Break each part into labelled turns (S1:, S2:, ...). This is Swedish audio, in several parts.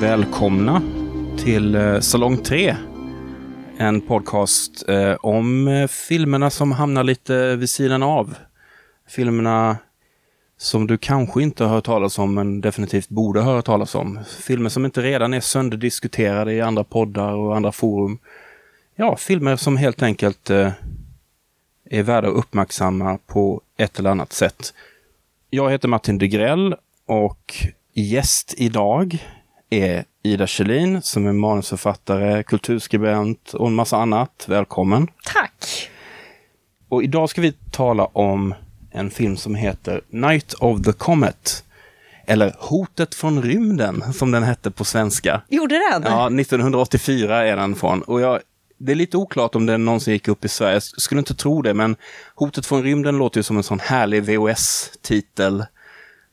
S1: välkomna till eh, Salong 3. En podcast eh, om eh, filmerna som hamnar lite vid sidan av. Filmerna som du kanske inte har hört talas om, men definitivt borde höra talas om. Filmer som inte redan är sönderdiskuterade i andra poddar och andra forum. Ja, filmer som helt enkelt är värda att uppmärksamma på ett eller annat sätt. Jag heter Martin Degrell och gäst idag är Ida Kjellin som är manusförfattare, kulturskribent och en massa annat. Välkommen!
S2: Tack!
S1: Och idag ska vi tala om en film som heter Night of the Comet. Eller Hotet från rymden, som den hette på svenska.
S2: Gjorde den?
S1: Ja, 1984 är den från. Och jag, det är lite oklart om den någonsin gick upp i Sverige. Jag skulle inte tro det, men Hotet från rymden låter ju som en sån härlig VHS-titel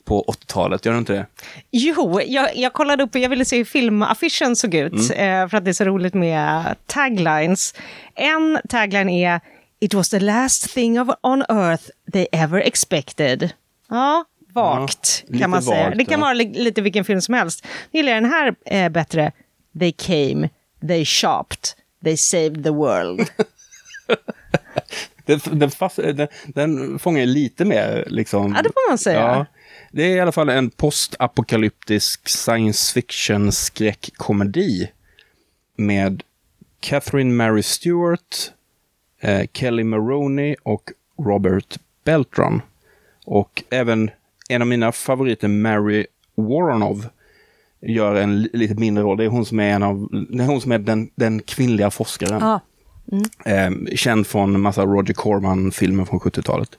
S1: på 80-talet, gör det inte det?
S2: Jo, jag, jag kollade upp och jag ville se hur filmaffischen såg ut, mm. eh, för att det är så roligt med taglines. En tagline är It was the last thing of, on earth they ever expected. Ja, vagt ja, kan man säga. Vagt, det kan ja. vara li lite vilken film som helst. Nu gillar jag den här eh, bättre. They came, they shopped, they saved the world.
S1: den, den, fast, den, den fångar lite mer liksom.
S2: Ja, det får man säga. Ja.
S1: Det är i alla fall en postapokalyptisk science fiction skräckkomedi med Catherine Mary Stewart, eh, Kelly Maroney och Robert Beltran. Och även en av mina favoriter, Mary Woronov, gör en lite mindre roll. Det är hon som är, en av, det är, hon som är den, den kvinnliga forskaren. Ah. Mm. Eh, känd från en massa Roger Corman-filmer från 70-talet.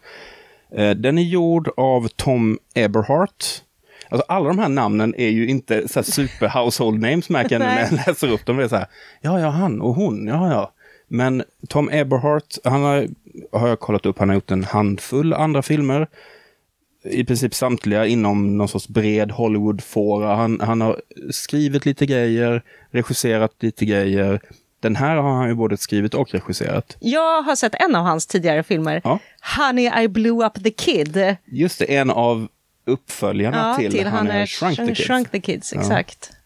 S1: Eh, den är gjord av Tom Eberhardt. Alltså alla de här namnen är ju inte så super household names märker när jag läser upp dem. Det är så här, ja, ja, han och hon, ja, ja. Men Tom Eberhardt, han har, har jag kollat upp, han har gjort en handfull andra filmer. I princip samtliga inom någon sorts bred Hollywood-fåra. Han, han har skrivit lite grejer, regisserat lite grejer, den här har han ju både skrivit och regisserat.
S2: Jag har sett en av hans tidigare filmer. Ja. Honey, I blew up the kid.
S1: Just det, en av uppföljarna ja, till, till Honey, I shrunk, the kids.
S2: Shrunk the kids. Exakt. Ja.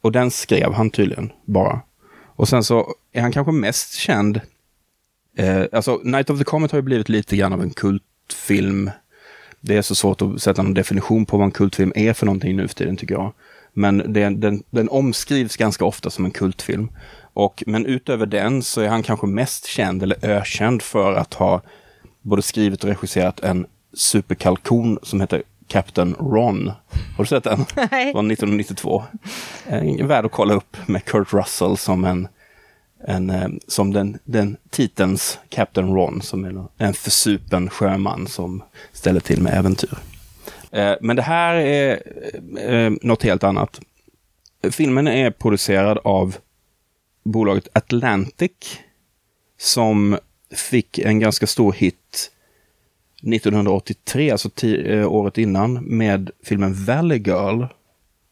S1: Och den skrev han tydligen bara. Och sen så är han kanske mest känd. Eh, alltså, Night of the Comet har ju blivit lite grann av en kultfilm. Det är så svårt att sätta någon definition på vad en kultfilm är för någonting nu för tiden tycker jag. Men det, den, den omskrivs ganska ofta som en kultfilm. Och, men utöver den så är han kanske mest känd eller ökänd för att ha både skrivit och regisserat en superkalkon som heter Captain Ron. Har du sett den?
S2: Nej.
S1: Från 1992. Eh, värd att kolla upp med Kurt Russell som en, en eh, som den, den titelns Captain Ron, som är en försupen sjöman som ställer till med äventyr. Eh, men det här är eh, något helt annat. Filmen är producerad av bolaget Atlantic som fick en ganska stor hit 1983, alltså eh, året innan, med filmen Valley Girl.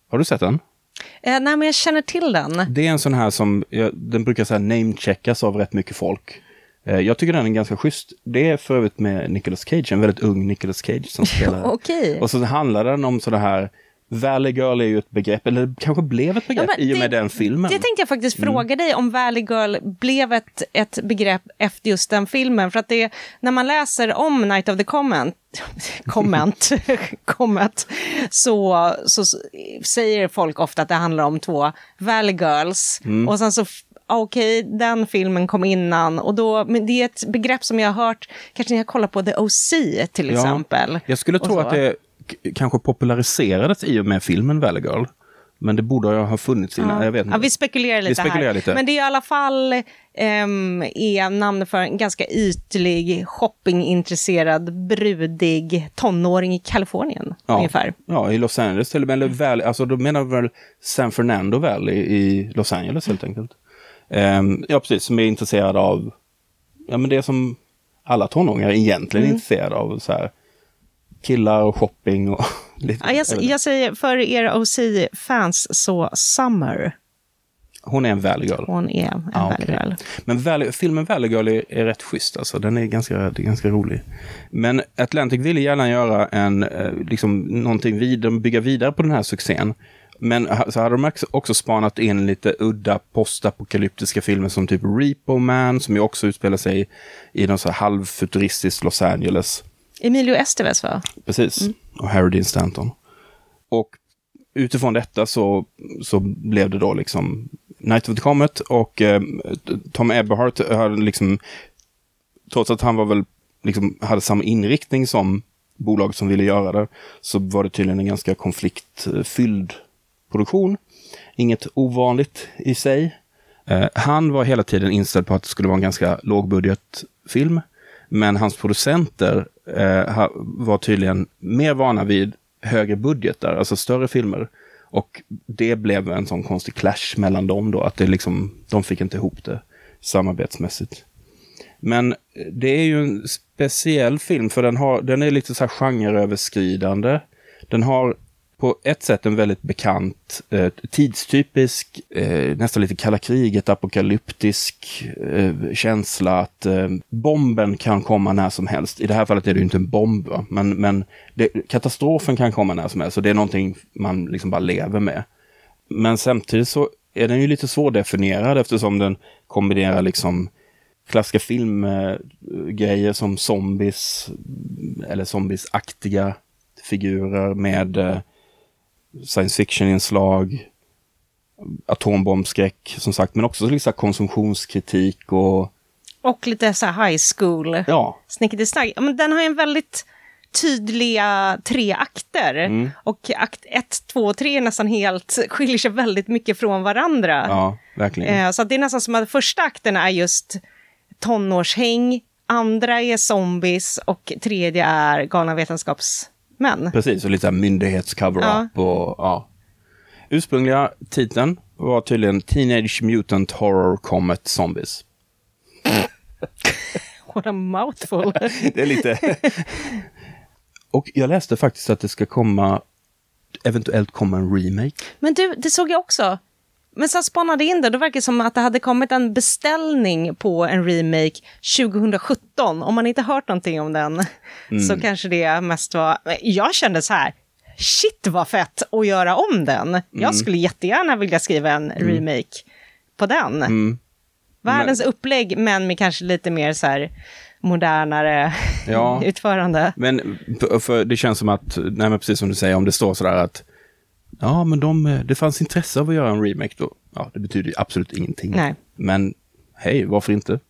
S1: Har du sett den?
S2: Eh, nej, men jag känner till den.
S1: Det är en sån här som, den brukar så namecheckas av rätt mycket folk. Eh, jag tycker den är ganska schysst. Det är för övrigt med Nicolas Cage, en väldigt ung Nicolas Cage som spelar.
S2: okay.
S1: Och så handlar den om sådana här Valley Girl är ju ett begrepp, eller kanske blev ett begrepp ja, i och med den filmen.
S2: Det tänkte jag faktiskt mm. fråga dig, om Valley Girl blev ett, ett begrepp efter just den filmen. För att det, när man läser om Night of the Comment, comment, comment så, så säger folk ofta att det handlar om två Valley Girls. Mm. Och sen så okej, okay, den filmen kom innan. Och då, men det är ett begrepp som jag har hört, kanske när jag kollar på The OC till ja, exempel.
S1: Jag skulle tro att det kanske populariserades i och med filmen Valley Girl. Men det borde ha funnits innan, ja. jag vet inte.
S2: Ja, vi spekulerar lite
S1: vi spekulerar
S2: här.
S1: Lite.
S2: Men det är i alla fall um, är namnet för en ganska ytlig, shoppingintresserad, brudig tonåring i Kalifornien.
S1: Ja.
S2: Ungefär.
S1: Ja, i Los Angeles till och med. Eller Valley, alltså då menar väl San Fernando Valley i Los Angeles helt enkelt. Um, ja, precis. Som är intresserad av, ja men det som alla tonåringar egentligen är mm. intresserade av. Så här, killar och shopping och lite.
S2: Ja, jag, jag säger för er OC-fans så Summer.
S1: Hon är en Valley Girl.
S2: Hon är en ah, Valley Girl.
S1: Men Valley, filmen Valley Girl är, är rätt schysst alltså. Den är ganska, är ganska rolig. Men Atlantic ville gärna göra en, eh, liksom, någonting vid, bygga vidare på den här succén. Men så hade de också spanat in lite udda postapokalyptiska filmer som typ Repo Man, som ju också utspelar sig i någon så halvfuturistiskt Los Angeles.
S2: Emilio Estevez va?
S1: Precis, mm. och Harry Dean Stanton. Och utifrån detta så, så blev det då liksom Night of the Comet och eh, Tom Eberhardt hade liksom, trots att han var väl, liksom, hade samma inriktning som bolag som ville göra det, så var det tydligen en ganska konfliktfylld produktion. Inget ovanligt i sig. Eh, han var hela tiden inställd på att det skulle vara en ganska lågbudgetfilm. Men hans producenter eh, var tydligen mer vana vid högre budgetar, alltså större filmer. Och det blev en sån konstig clash mellan dem då, att det liksom, de fick inte ihop det samarbetsmässigt. Men eh, det är ju en speciell film, för den, har, den är lite så här genreöverskridande. Den har på ett sätt en väldigt bekant, eh, tidstypisk, eh, nästan lite kalla kriget, apokalyptisk eh, känsla att eh, bomben kan komma när som helst. I det här fallet är det ju inte en bomb, va? men, men det, katastrofen kan komma när som helst och det är någonting man liksom bara lever med. Men samtidigt så är den ju lite svårdefinierad eftersom den kombinerar liksom klassiska filmgrejer som zombies eller zombiesaktiga figurer med eh, science fiction-inslag, atombombskräck som sagt, men också liksom konsumtionskritik och...
S2: Och lite så high school.
S1: Ja.
S2: Snickety Men den har en väldigt tydliga tre akter. Mm. Och akt 1, 2 och 3 nästan helt, skiljer sig väldigt mycket från varandra.
S1: Ja, verkligen.
S2: Eh, så det är nästan som att första akten är just tonårshäng, andra är zombies och tredje är galna vetenskaps män.
S1: Precis, och lite myndighets-cover-up. Ja. Och, ja. Ursprungliga titeln var tydligen Teenage Mutant Horror Comet Zombies.
S2: What a mouthful.
S1: det är lite... och jag läste faktiskt att det ska komma, eventuellt komma en remake.
S2: Men du, det såg jag också. Men så spanade in det, då verkar det som att det hade kommit en beställning på en remake 2017. Om man inte hört någonting om den mm. så kanske det mest var... Jag kände så här, shit vad fett att göra om den. Mm. Jag skulle jättegärna vilja skriva en mm. remake på den. Mm. Världens men... upplägg, men med kanske lite mer så här modernare ja. utförande.
S1: Men för det känns som att, nej men precis som du säger, om det står sådär att Ja, men de, eh, det fanns intresse av att göra en remake då. Ja, det betyder ju absolut ingenting.
S2: Nej.
S1: Men hej, varför inte?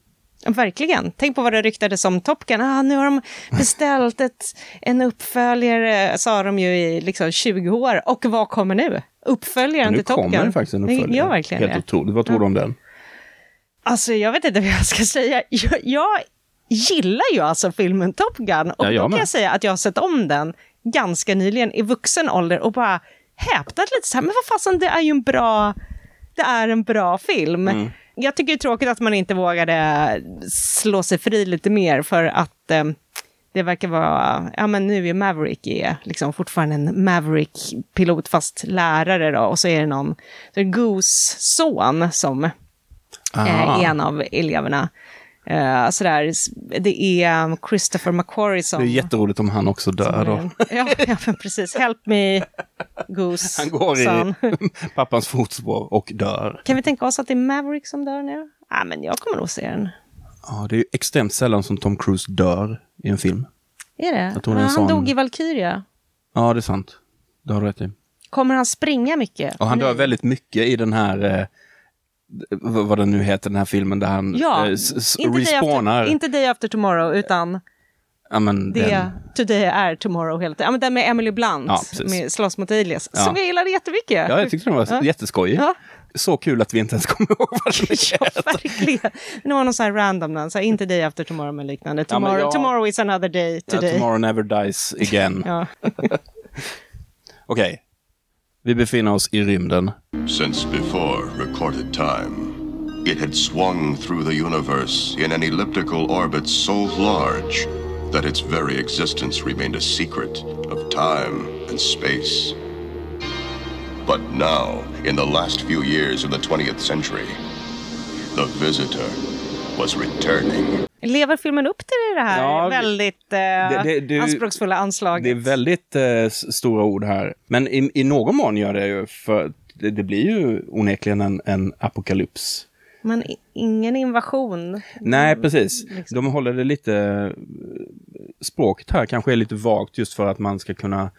S2: Verkligen. Tänk på vad det ryktades om Top Gun. Ah, nu har de beställt ett, en uppföljare, sa de ju i liksom 20 år. Och vad kommer nu? Uppföljaren till Top Gun.
S1: Nu kommer det faktiskt en uppföljare.
S2: Ja, verkligen.
S1: Helt otroligt. Vad tror du om den?
S2: Alltså, jag vet inte vad jag ska säga. Jag, jag gillar ju alltså filmen Top Gun. Och ja, då kan jag säga att jag har sett om den ganska nyligen i vuxen ålder och bara häpnat lite så här, men vad fasen, det är ju en bra, det är en bra film. Mm. Jag tycker det är tråkigt att man inte vågade slå sig fri lite mer för att eh, det verkar vara, ja men nu är Maverick är liksom fortfarande en Maverick-pilot fast lärare då och så är det någon, så är Goose son som Aha. är en av eleverna. Uh, sådär, det är Christopher McQuarrie som...
S1: Det är jätteroligt om han också dör då.
S2: ja, ja, precis. Help me, Goose.
S1: Han går son. i pappans fotspår och dör.
S2: Kan vi tänka oss att det är Maverick som dör nu? Ja, men jag kommer nog se den.
S1: Ja, det är extremt sällan som Tom Cruise dör i en film.
S2: Är det? Jag tror ja, han sån... dog i Valkyria.
S1: Ja, det är sant. Det har du rätt i.
S2: Kommer han springa mycket?
S1: Och han dör väldigt mycket i den här eh, vad den nu heter, den här filmen där han ja, eh, inte respawnar.
S2: Day after, inte Day After Tomorrow, utan
S1: ja, men
S2: det den... Today är Tomorrow helt ja, men Den med Emily Blunt, ja, med Slåss mot alias, ja. som jag gillade jättemycket.
S1: Ja, jag tyckte den var ja. jätteskojig. Ja. Så kul att vi inte ens kommer ihåg vad den
S2: heter. ja, verkligen. Det var någon sån här random, så här, inte Day After Tomorrow men liknande. Tomorrow, ja, tomorrow is another day today.
S1: tomorrow never dies again. Okej, okay. Vi befinner oss i rymden. Since before recorded time, it had swung through the universe in an elliptical orbit so large that its very existence remained a secret of time and space. But now, in the last few years of the 20th century, the visitor
S3: was returning.
S2: Lever filmen upp till det här
S1: Ja,
S2: väldigt eh,
S1: det- det- det-
S2: anspråksfulla anslaget?
S1: Det är väldigt eh, stora ord här. Men i, i någon mån gör det ju, för det, det blir ju onekligen en, en apokalyps.
S2: Men ingen invasion.
S1: Nej, precis.
S2: liksom.
S1: De håller det lite... Språket här kanske är lite vagt just för att man ska kunna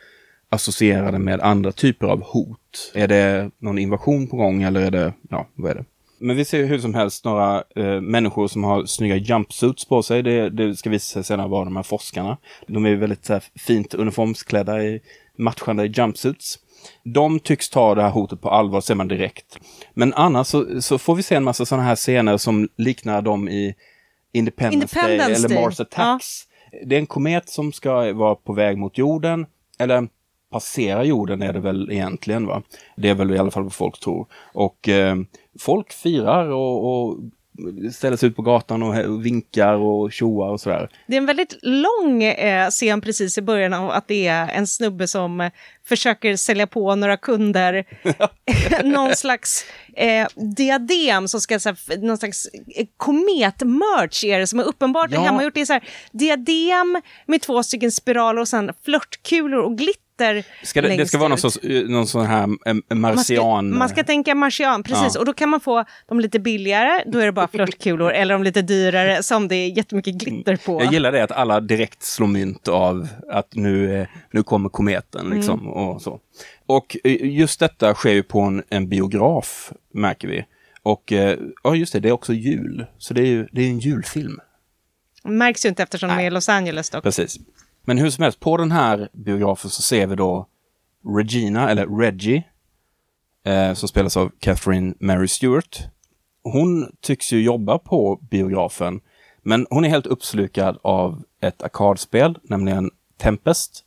S1: associera det med andra typer av hot. Är det någon invasion på gång eller är det... Ja, vad är det? Men vi ser hur som helst några eh, människor som har snygga jumpsuits på sig. Det, det ska visa sig senare vara de här forskarna. De är väldigt här, fint uniformsklädda i matchande jumpsuits. De tycks ta det här hotet på allvar, ser man direkt. Men annars så, så får vi se en massa sådana här scener som liknar dem i Independence, Day
S2: Independence
S1: eller
S2: Day.
S1: Mars Attacks. Det är en komet som ska vara på väg mot jorden, eller passera jorden är det väl egentligen. va? Det är väl i alla fall vad folk tror. Och eh, folk firar och, och ställer sig ut på gatan och vinkar och tjoar och sådär.
S2: Det är en väldigt lång eh, scen precis i början av att det är en snubbe som eh, försöker sälja på några kunder någon slags eh, diadem som ska, så här, någon slags eh, komet-merch är det som är uppenbart
S1: ja.
S2: hemmagjort. Det är så här, diadem med två stycken spiraler och sen flörtkulor och glitter
S1: Ska det, det
S2: längst
S1: ska vara någon, sorts, eh, någon sån här eh,
S2: Man ska,
S1: marsian...
S2: man ska tänka marsian, precis.
S1: Ja.
S2: Och då kan man få dem lite billigare, då är det bara flörtkulor, eller de lite dyrare som det är jättemycket glitter på.
S1: Jag gillar det att alla direkt slår mynt av att nu, eh, nu kommer kometen.
S2: Mm.
S1: Liksom, och, så. och just detta sker ju på en, en biograf, märker vi. Och ja, just det, det är också jul. Så det är ju det är en julfilm.
S2: Märks ju inte eftersom de är i Los Angeles dock.
S1: Precis. Men hur som helst, på den här biografen så ser vi då Regina, eller Reggie, eh, som spelas av Catherine Mary Stewart. Hon tycks ju jobba på biografen, men hon är helt uppslukad av ett arkadspel, nämligen Tempest,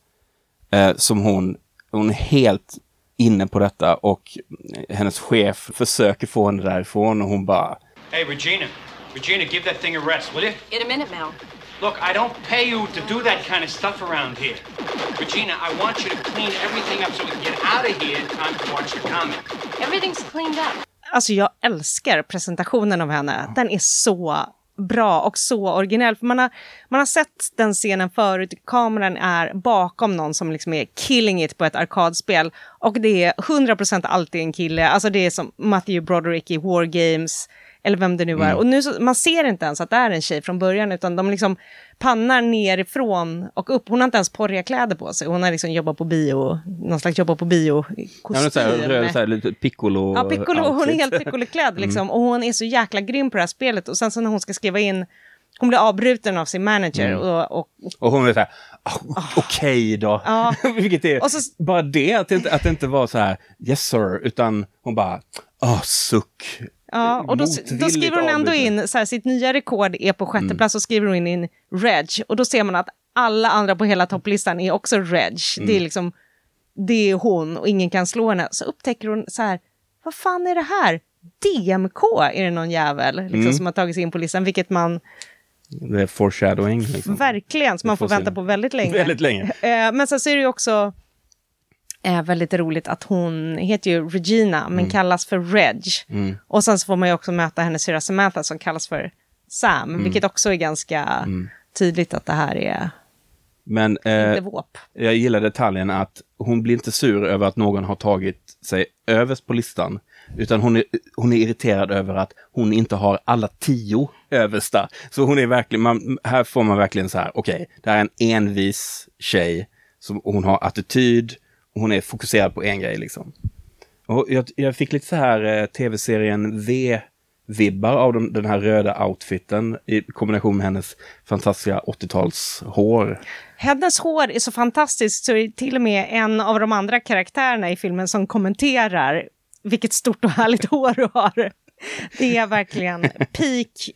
S1: eh, som hon, hon är helt inne på detta och hennes chef försöker få henne därifrån och hon bara
S4: Hey, Regina. Regina, give that thing a rest, will you?
S5: In a minute, Mel.
S4: Look, I don't pay you to do that kind of stuff around here. Regina, I want you to clean everything up so we can get out of here in time to watch the comic.
S5: Everything's cleaned up.
S2: Alltså jag älskar presentationen av henne. Den är så bra och så originell. För man, har, man har sett den scenen förut. Kameran är bakom någon som liksom är killing it på ett arkadspel. Och det är 100% alltid en kille. Alltså det är som Matthew Broderick i War Games. Eller vem det nu är. Och nu så, man ser inte ens att det är en tjej från början. Utan de liksom pannar nerifrån och upp. Hon har inte ens porriga kläder på sig. Hon har liksom jobbat på bio. Någon slags jobba på bio
S1: Ja, så här, röd, så här, lite piccolo
S2: Ja, piccolo, hon är
S1: outfit.
S2: helt piccoloklädd liksom. Och hon är så jäkla grym på det här spelet. Och sen så när hon ska skriva in, hon blir avbruten av sin manager. Och, och,
S1: Och hon är så här, "Ah, okej då.
S2: Ja.
S1: Vilket är,
S2: Och så-
S1: bara det, att det, inte, att det inte var så här, yes sir, utan hon bara, ah, suck.
S2: Ja, och då, då skriver hon ändå in, så här, sitt nya rekord är på
S1: Mm.
S2: sjätte plats, och skriver hon in, in Reg. Och då ser man att alla andra på hela topplistan är också Reg. Det
S1: Mm.
S2: är liksom, det är hon och ingen kan slå henne. Så upptäcker hon så här, vad fan är det här? DMK är det någon jävel liksom,
S1: Mm.
S2: som har tagit sig in på listan, vilket man
S1: Det är foreshadowing. Liksom.
S2: verkligen, som man får
S1: får
S2: vänta på väldigt länge.
S1: Väldigt länge.
S2: Eh, men sen så är det ju också eh, väldigt roligt att hon heter ju Regina, men
S1: Mm.
S2: kallas för Reg. Och sen så får man ju också möta hennes syra Samantha som kallas för Sam,
S1: Mm.
S2: vilket också är ganska tydligt att det här är
S1: Men eh, jag gillar detaljen att hon blir inte sur över att någon har tagit sig överst på listan. Utan hon är, hon är irriterad över att hon inte har alla tio översta. Så hon är verkligen, man, här får man verkligen så här, okej, det här är en envis tjej. Som, hon har attityd, hon är fokuserad på en grej liksom. Och jag, jag fick lite så här eh, tv-serien V-vibbar av de, den här röda outfiten i kombination med hennes fantastiska 80-talshår.
S2: Hennes hår är så fantastiskt så det är till och med en av de andra karaktärerna i filmen som kommenterar vilket stort och härligt hår du har. Det är verkligen peak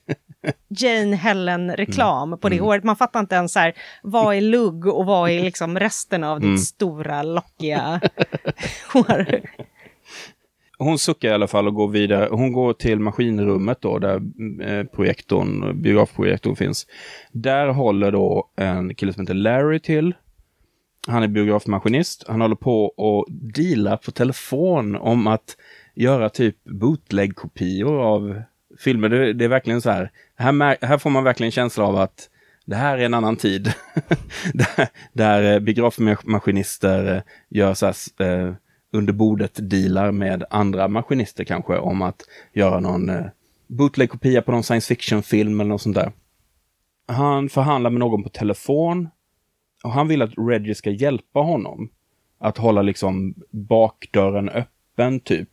S2: Jane Helen-reklam på det håret. Man fattar inte ens så här, vad är lugg och vad är liksom resten av ditt stora lockiga hår.
S1: Hon suckar i alla fall och går vidare. Hon går till maskinrummet då, där eh, projektorn, biografprojektorn finns. Där håller då en kille som heter Larry till. Han är biografmaskinist. Han håller på och dealar på telefon om att göra typ bootleg-kopior av filmer. Det, det är verkligen så här, här, här får man verkligen känsla av att det här är en annan tid. där, där eh, biografmaskinister eh, gör så här, eh, under bordet dealar med andra maskinister kanske om att göra någon eh, bootleg-kopia på någon science fiction-film eller något sånt där. Han förhandlar med någon på telefon och han vill att Reggie ska hjälpa honom att hålla liksom bakdörren öppen typ.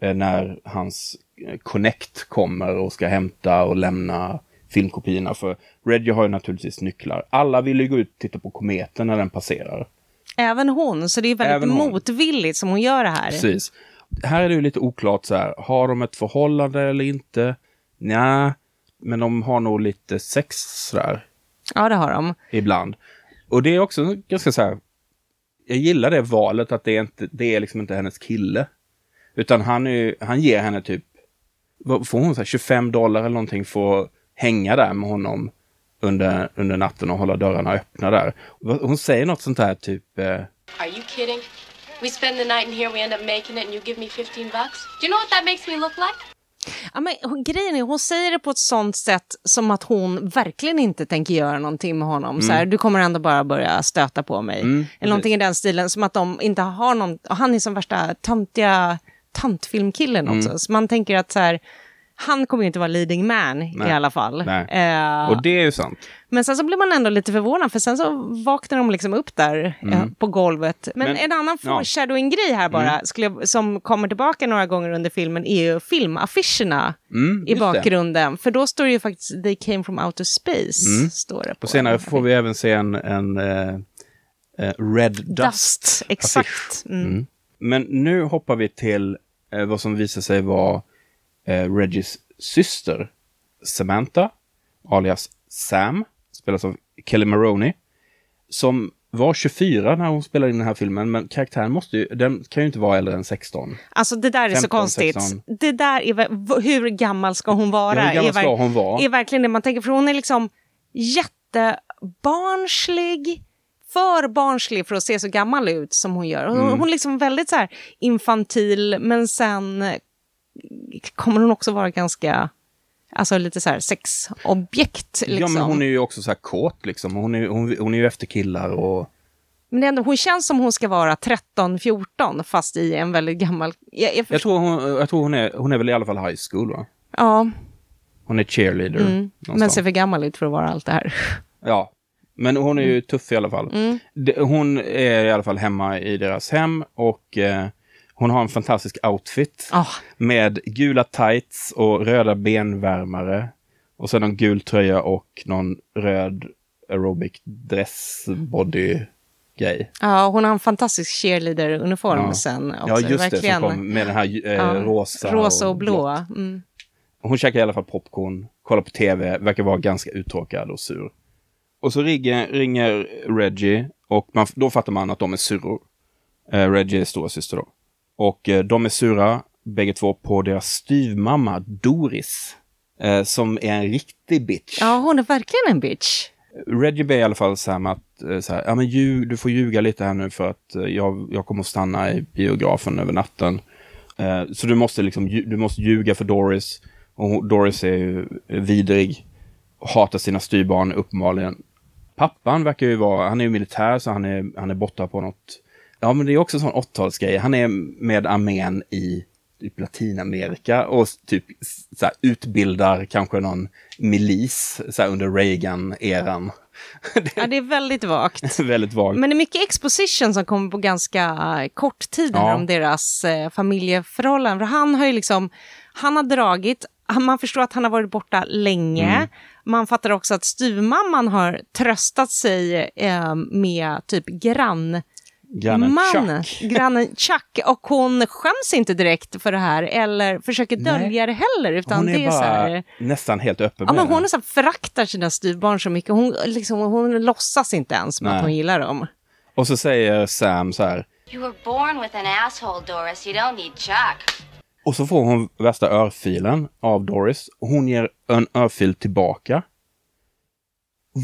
S1: Eh, När hans Connect kommer och ska hämta och lämna filmkopiorna. För Reggie har ju naturligtvis nycklar. Alla vill ju gå ut och titta på kometen när den passerar.
S2: Även hon, så det är väldigt motvilligt som hon gör det här.
S1: Precis. Här är det ju lite oklart så här. Har de ett förhållande eller inte? Nja, men de har nog lite sex sådär
S2: Ja, det har de.
S1: ibland. Och det är också ganska så här. Jag gillar det valet att det är, inte, det är liksom inte hennes kille. Utan han, är, han ger henne typ, vad får hon så här, 25 dollar eller någonting för att hänga där med honom under, under natten och hålla dörrarna öppna där. Hon säger något sånt här typ, eh,
S5: Are you kidding? We spend the night in here, we end up making it, and you give me 15 bucks? Do you know what that makes me look like?
S2: Ja, men hon, grejen är, hon säger det på ett sånt sätt som att hon verkligen inte tänker göra någonting med honom. Så här, du kommer ändå bara börja stöta på mig. Eller någonting i den stilen, som att de inte har någon... och Han är som värsta töntiga tantfilmkillen också. Så man tänker att så här, han kommer ju inte vara leading man i
S1: Nej.
S2: alla fall. Eh,
S1: Och det är ju sant.
S2: Men sen så blir man ändå lite förvånad, för sen så vaknar de liksom upp där eh, på golvet. Men,
S1: Men-
S2: en annan
S1: ja.
S2: foreshadowing-grej här bara, skulle jag, som kommer tillbaka några gånger under filmen, är ju filmaffischerna
S1: Mm,
S2: i
S1: just det.
S2: bakgrunden. För då står det ju faktiskt “They came from outer space”. Står det på
S1: Och senare får vi även se en, en eh, eh, Red Dust.
S2: Dust, exakt. Mm.
S1: Men nu hoppar vi till eh, vad som visar sig vara eh, Reggies syster Samantha, alias Sam, spelas av Kelly Maroney, som var 24 när hon spelade in den här filmen, men karaktären måste ju, den kan ju inte vara äldre än 16.
S2: Alltså det där är så
S1: 15,
S2: konstigt.
S1: 16.
S2: Det där är, hur gammal ska hon vara?
S1: Ja, hur gammal ska hon vara?
S2: är verkligen det man tänker, för hon är liksom jättebarnslig. För barnslig för att se så gammal ut som hon gör. Hon,
S1: Mm.
S2: hon är liksom väldigt så här infantil, men sen kommer hon också vara ganska, alltså lite så här sexobjekt. Liksom.
S1: Ja, men hon är ju också så här kåt liksom. Hon är, hon, hon är ju efter killar och...
S2: Men ändå, hon känns som hon ska vara 13-14, fast i en väldigt gammal... Jag, jag
S1: Jag tror hon, jag tror hon är, hon är väl i alla fall high school va?
S2: ja,
S1: Hon är cheerleader.
S2: men
S1: någonstans.
S2: ser för gammal ut för att vara allt det här.
S1: Ja, men hon är ju tuff i alla fall. Det- Hon är i alla fall hemma i deras hem och eh, hon har en fantastisk outfit
S2: Ja.
S1: med gula tights och röda benvärmare. Och sen en gul tröja och någon röd aerobic dress body grej.
S2: Ja, hon har en fantastisk cheerleader-uniform
S1: Ja.
S2: sen också.
S1: Ja, just
S2: Verkligen.
S1: det, som kom med den här eh,
S2: Ja,
S1: rosa,
S2: Rosa och blå.
S1: blått.
S2: Mm.
S1: Hon käkar i alla fall popcorn, kollar på tv, verkar vara ganska uttråkad och sur. Och så ringer, ringer Reggie och man, då fattar man att de är syrror. Eh, Reggie är stora syster då. Och eh, de är sura, bägge två, på deras styvmamma Doris. Eh, som är en riktig bitch.
S2: Ja, hon är verkligen en bitch.
S1: Reggie ber i alla fall Sam att eh, så här, ja, men ljug, du får ljuga lite här nu för att eh, jag, jag kommer att stanna i biografen över natten. Eh, så du måste, liksom, du måste ljuga för Doris. Och Doris är ju vidrig. Hatar sina styvbarn uppenbarligen. Pappan verkar ju vara, han är ju militär så han är, han är borta på något. Ja men det är också en sån 80-talsgrej. Han är med armén i typ Latinamerika och typ så här, utbildar kanske någon milis så här, under Reagan-eran.
S2: Ja, det är väldigt vagt.
S1: Väldigt vagt.
S2: Men det är mycket exposition som kommer på ganska eh, kort tid
S1: Ja.
S2: om deras eh, familjeförhållanden. För han har ju liksom, han har dragit, man förstår att han har varit borta länge.
S1: Mm.
S2: Man fattar också att styvmamman har tröstat sig eh, med typ grann...
S1: Grannen
S2: man,
S1: Chuck.
S2: grannen Chuck, och hon skäms inte direkt för det här eller försöker
S1: Nej.
S2: dölja det heller. Utan
S1: Hon
S2: det
S1: är
S2: är så
S1: bara
S2: här,
S1: nästan helt öppen
S2: Ja,
S1: med
S2: men hon
S1: det.
S2: är så här, föraktar sina styvbarn så mycket. Hon, liksom, hon låtsas inte ens med
S1: Nej.
S2: att hon gillar dem.
S1: Och så säger Sam så här.
S3: You were born with an asshole, Doris. You don't need Chuck.
S1: Och så får hon värsta örfilen av Doris. Och hon ger en örfil tillbaka.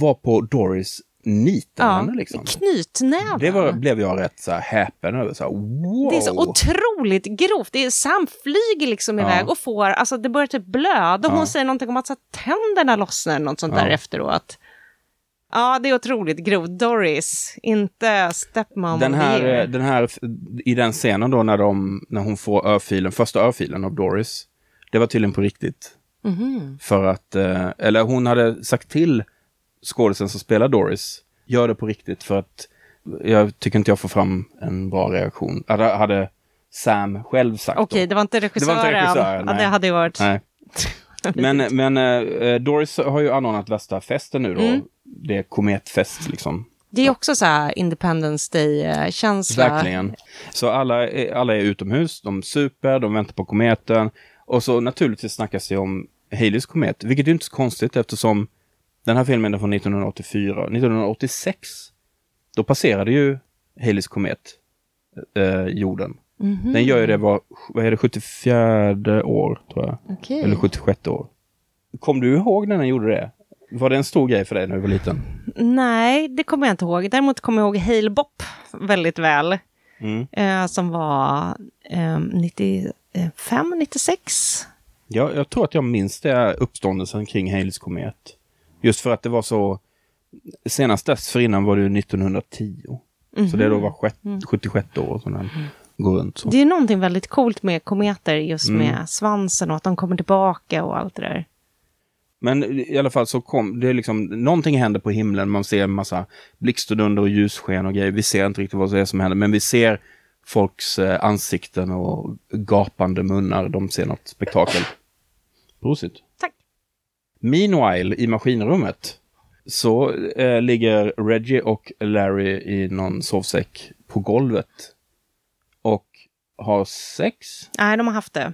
S1: Varpå Doris nitar
S2: Ja,
S1: henne liksom.
S2: Knytnäven.
S1: Det var, blev jag rätt så här häpen över. Så här, wow!
S2: Det är så otroligt grovt. Det är, Sam flyger liksom
S1: Ja.
S2: iväg och får, alltså det börjar typ blöda.
S1: Ja.
S2: hon säger någonting om att så, här, tänderna lossnar något sånt
S1: Ja.
S2: där efteråt. Ja, det är otroligt grovt. Doris, inte stepmom
S1: den här, eh, den här, i den scenen då när, de, när hon får örfilen, första örfilen av Doris, det var tydligen på riktigt.
S2: Mhm.
S1: För att, eh, eller hon hade sagt till skådisen som spelar Doris, gör det på riktigt för att jag tycker inte jag får fram en bra reaktion. Hade, hade Sam själv sagt
S2: Okej,
S1: då.
S2: det var inte
S1: Det
S2: regissören.
S1: var inte regissören,
S2: ja, det hade ju varit...
S1: Nej. Men, men eh, Doris har ju anordnat värsta festen nu då.
S2: Mm.
S1: Det är kometfest liksom.
S2: Det är också så här Independence Day-känsla.
S1: Verkligen. Så alla är, alla är utomhus, de super, de väntar på kometen. Och så naturligtvis snackas det om Haleys komet, vilket är inte så konstigt eftersom den här filmen är från 1984. 1986, då passerade ju Haleys komet eh, jorden.
S2: Mhm.
S1: Den gör ju det var, vad är det, 74 år tror jag.
S2: Okej.
S1: Eller 76 år. Kom du ihåg när den gjorde det? Var det en stor grej för dig när du var liten?
S2: Nej, det kommer jag inte ihåg. Däremot kommer jag ihåg Hale Bop väldigt väl.
S1: Mm.
S2: Eh, som var eh, 95, 96.
S1: Ja, jag tror att jag minns det uppståndelsen kring Haleys komet. Just för att det var så... Senast dessförinnan var det ju 1910. Så det då var sjätt, 76 år som den går runt. Så.
S2: Det är någonting väldigt coolt med kometer, just
S1: Mm.
S2: med svansen och att de kommer tillbaka och allt det där.
S1: Men i alla fall så kom det är liksom, någonting händer på himlen. Man ser en massa blixtdunder och ljussken och grejer. Vi ser inte riktigt vad det är som händer, men vi ser folks eh, ansikten och gapande munnar. De ser något spektakel. Prosit.
S2: Tack.
S1: Meanwhile, i maskinrummet, så eh, ligger Reggie och Larry i någon sovsäck på golvet. Har sex.
S2: Nej, de har haft det.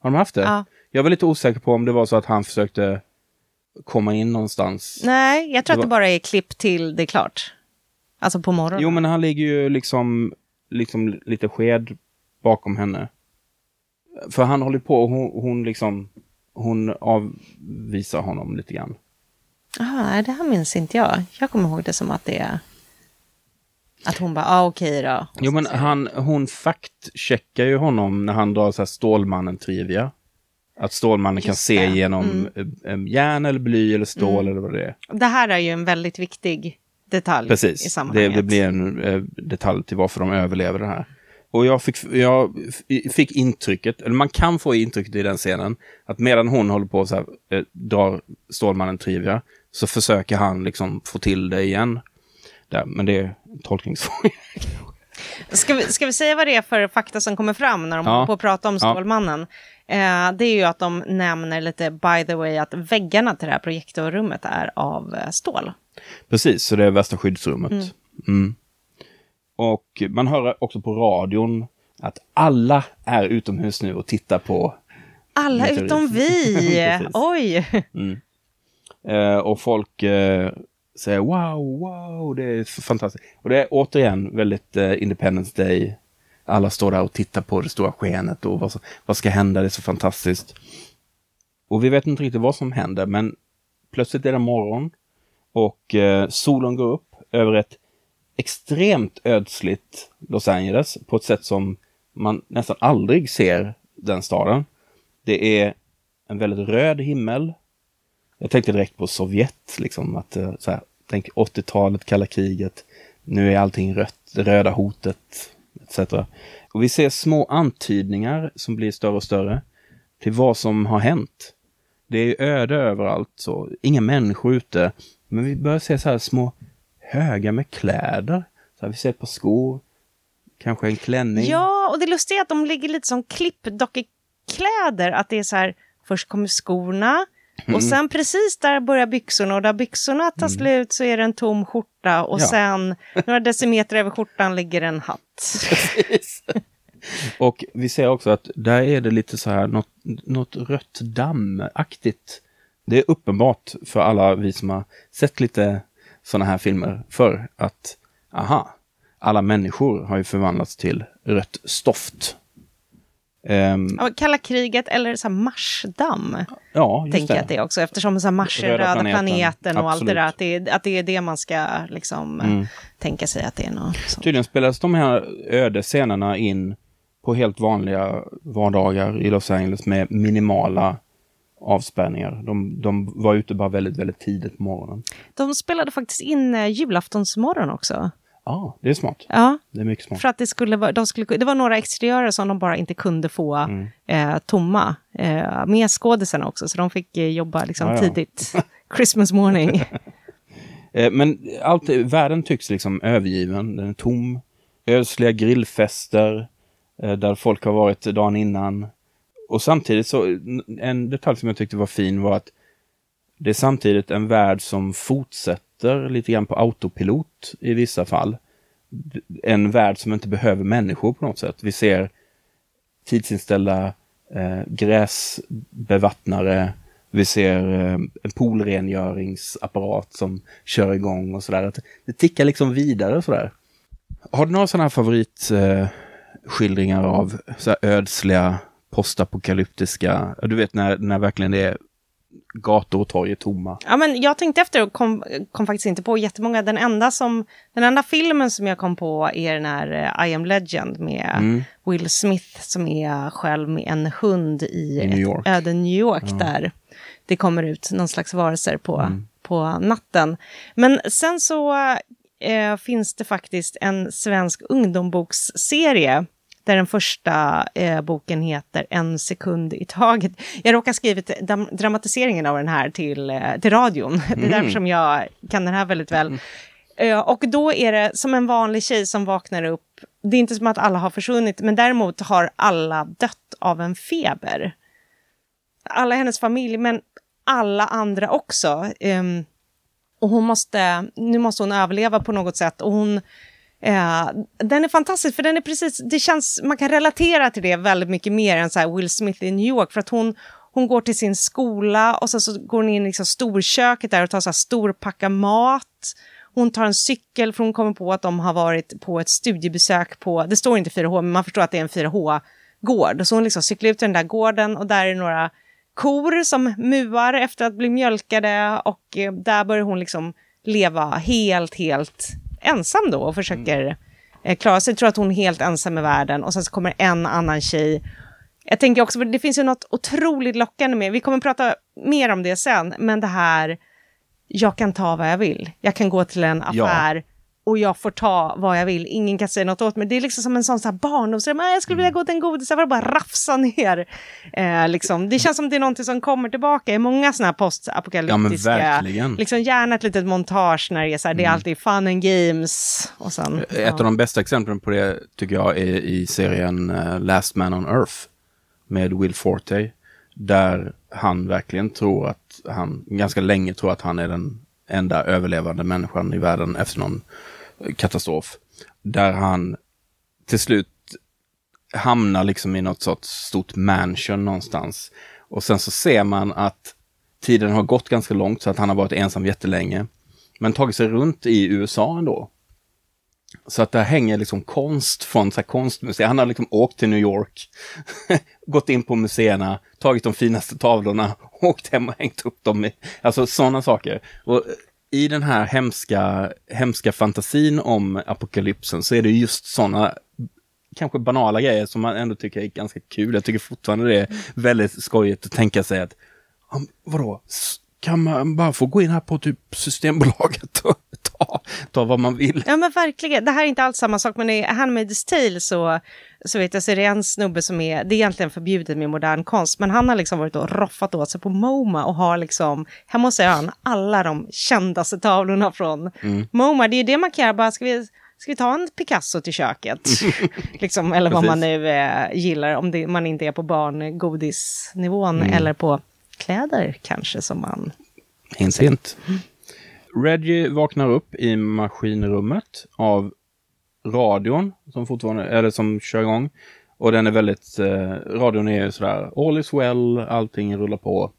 S1: Har de haft det?
S2: Ja.
S1: Jag var lite osäker på om det var så att han försökte komma in någonstans.
S2: Nej, jag tror
S1: Det
S2: att det
S1: var-
S2: bara är klipp till det är klart. Alltså på morgonen.
S1: Jo, men han ligger ju liksom, liksom lite sked bakom henne. För han håller på och hon, hon liksom, hon avvisar honom lite grann.
S2: Nej, det här minns inte jag. Jag kommer ihåg det som att det är... Att hon bara, ah, okej då.
S1: Jo, men han, hon faktcheckar ju honom när han drar så här Stålmannen-trivia. Att Stålmannen kan
S2: Just
S1: se
S2: det. Mm.
S1: genom mm. järn eller bly eller stål eller vad det är.
S2: Det här är ju en väldigt viktig detalj i
S1: Precis, det,
S2: sammanhanget.
S1: det blir en eh, detalj till varför de överlever det här. Och jag fick, jag fick intrycket, eller man kan få intrycket i den scenen, att medan hon håller på så här, eh, drar Stålmannen trivia, så försöker han liksom få till det igen. Där, men det är tolkningsfråga.
S2: Ska vi, ska vi säga vad det är för fakta som kommer fram när de
S1: Ja.
S2: håller på att prata om. Stålmannen? Eh, det är ju att de nämner lite, by the way, att väggarna till det här projektorrummet är av eh, stål.
S1: Precis, så det är värsta skyddsrummet. Mm. Och man hör också på radion att alla är utomhus nu och tittar på
S2: Alla utom vi! Oj!
S1: Eh, och folk eh, Säga wow, wow, det är fantastiskt. Och det är återigen väldigt eh, Independence Day. Alla står där och tittar på det stora skenet och vad, som- vad ska hända, det är så fantastiskt. Och vi vet inte riktigt vad som händer, men plötsligt är det morgon och eh, solen går upp över ett extremt ödsligt Los Angeles på ett sätt som man nästan aldrig ser den staden. Det är en väldigt röd himmel, jag tänkte direkt på Sovjet, liksom att eh, så här, tänk 80-talet, kalla kriget. Nu är allting rött, det röda hotet, etc. Och vi ser små antydningar som blir större och större till vad som har hänt. Det är öde överallt, så inga människor ute. Men vi börjar se så här små högar med kläder. Så här, vi ser ett par skor, kanske en klänning.
S2: Ja, och det lustiga är att de ligger lite som klippdockekläder. Att det är så här, först kommer skorna
S1: Mm.
S2: och sen precis där börjar byxorna och där byxorna tar slut så är det en tom skjorta och
S1: Ja.
S2: sen några decimeter över skjortan ligger en hatt.
S1: Och vi ser också att där är det lite så här något, något rött dammaktigt. Det är uppenbart för alla vi som har sett lite sådana här filmer för att aha, alla människor har ju förvandlats till rött stoft.
S2: Ja, Kalla kriget eller så Marsdamm,
S1: ja, just
S2: tänker jag att det är också. Eftersom så Mars är
S1: Röda
S2: röda,
S1: planeten,
S2: planeten, och allt det där. Att det, är, att det är det man ska liksom
S1: Mm.
S2: tänka sig att det är något sånt.
S1: Tydligen spelas de här öde scenerna in på helt vanliga vardagar i Los Angeles med minimala avspärrningar. De, de var ute bara väldigt, väldigt tidigt på morgonen.
S2: De spelade faktiskt in eh, julaftonsmorgon också.
S1: Ja, det är smart.
S2: Ja,
S1: Det är mycket smart.
S2: för att det skulle vara, de skulle, det var några exteriörer som de bara inte kunde få
S1: Mm.
S2: eh, tomma. Eh, med skådisarna också, så de fick eh, jobba liksom
S1: Ja, ja.
S2: tidigt. Christmas morning.
S1: Eh, Men allt, världen tycks liksom övergiven. Den är tom. Ödsliga grillfester eh, där folk har varit dagen innan. Och samtidigt så, en detalj som jag tyckte var fin var att det är samtidigt en värld som fortsätter lite grann på autopilot i vissa fall. En värld som inte behöver människor på något sätt. Vi ser tidsinställda eh, gräsbevattnare. Vi ser eh, en poolrengöringsapparat som kör igång och sådär. Det tickar liksom vidare sådär. Har du några sådana här favoritskildringar eh, av så här ödsliga, postapokalyptiska, du vet när, när verkligen det är gator och torg är tomma.
S2: Ja, men jag tänkte efter och kom, kom faktiskt inte på jättemånga. Den enda, som, den enda filmen som jag kom på är den här eh, I am legend med
S1: Mm.
S2: Will Smith som är själv med en hund i,
S1: I New York.
S2: ett öde New York där det kommer ut någon slags varelser på,
S1: Mm.
S2: på natten. Men sen så eh, finns det faktiskt en svensk ungdomsboksserie där den första eh, boken heter En sekund i taget. Jag råkar skrivit dram dramatiseringen av den här till, eh, till radion. Det är därför som jag kan den här väldigt väl. Eh, och då är det som en vanlig tjej som vaknar upp. Det är inte som att alla har försvunnit, men däremot har alla dött av en feber. Alla hennes familj, men alla andra också. Ehm, och hon måste, nu måste hon överleva på något sätt. Och hon, eh, den är fantastisk, för den är precis, det känns, man kan relatera till det väldigt mycket mer än så här Will Smith i New York. För att hon, hon går till sin skola och sen så går hon in i liksom storköket där och tar så här storpacka mat. Hon tar en cykel för hon kommer på att de har varit på ett studiebesök på, det står inte 4H, men man förstår att det är en 4H-gård. Så hon liksom cyklar ut till den där gården och där är några kor som muar efter att bli mjölkade och eh, där börjar hon liksom leva helt, helt ensam då och försöker eh, klara sig. Jag tror att hon är helt ensam i världen och sen så kommer en annan tjej. Jag tänker också, det finns ju något otroligt lockande med, vi kommer prata mer om det sen, men det här, jag kan ta vad jag vill. Jag kan gå till en
S1: Ja.
S2: Och jag får ta vad jag vill. Ingen kan säga något åt mig. Det är liksom som en sån så här barndomsdröm. "Ah, Jag skulle vilja gå till en godisaffär och bara rafsa ner. Eh, liksom. Det känns som det är någonting som kommer tillbaka i många såna här postapokalyptiska...
S1: Ja, men.
S2: Liksom gärna ett litet montage när det är så här, det är alltid fun and games. Och sen,
S1: Ett
S2: ja.
S1: av de bästa exemplen på det tycker jag är i serien eh, Last Man on Earth med Will Forte. Där han verkligen tror att han, ganska länge tror att han är den enda överlevande människan i världen efter någon katastrof. Där han till slut hamnar liksom i något sorts stort mansion någonstans. Och sen så ser man att tiden har gått ganska långt så att han har varit ensam jättelänge. Men tagit sig runt i USA ändå. Så att där hänger liksom konst från så här konstmuseer. Han har liksom åkt till New York, gått in på museerna, tagit de finaste tavlorna, åkt hem och hängt upp dem. I, alltså sådana saker. Och i den här hemska, hemska fantasin om apokalypsen så är det just sådana kanske banala grejer som man ändå tycker är ganska kul. Jag tycker fortfarande det är väldigt skojigt att tänka sig att, vadå, kan man bara få gå in här på typ Systembolaget och ta, ta vad man vill?
S2: Ja men verkligen, det här är inte alls samma sak, men i Handmaid's Tale så, så vet jag, så är det en snubbe som är, det är egentligen förbjudet med modern konst, men han har liksom varit och roffat åt sig på MoMA och har liksom, hemma hos ön, alla de kändaste tavlorna från MoMA. Det är det man kan göra, bara ska vi, ska vi ta en Picasso till köket? liksom, eller vad man nu eh, gillar, om det, man inte är på barngodisnivån eller på kläder kanske som man...
S1: Hint, hint. Reggie vaknar upp i maskinrummet av radion som fortfarande, eller som kör igång. Och den är väldigt, eh, radion är sådär, all is well, allting rullar på.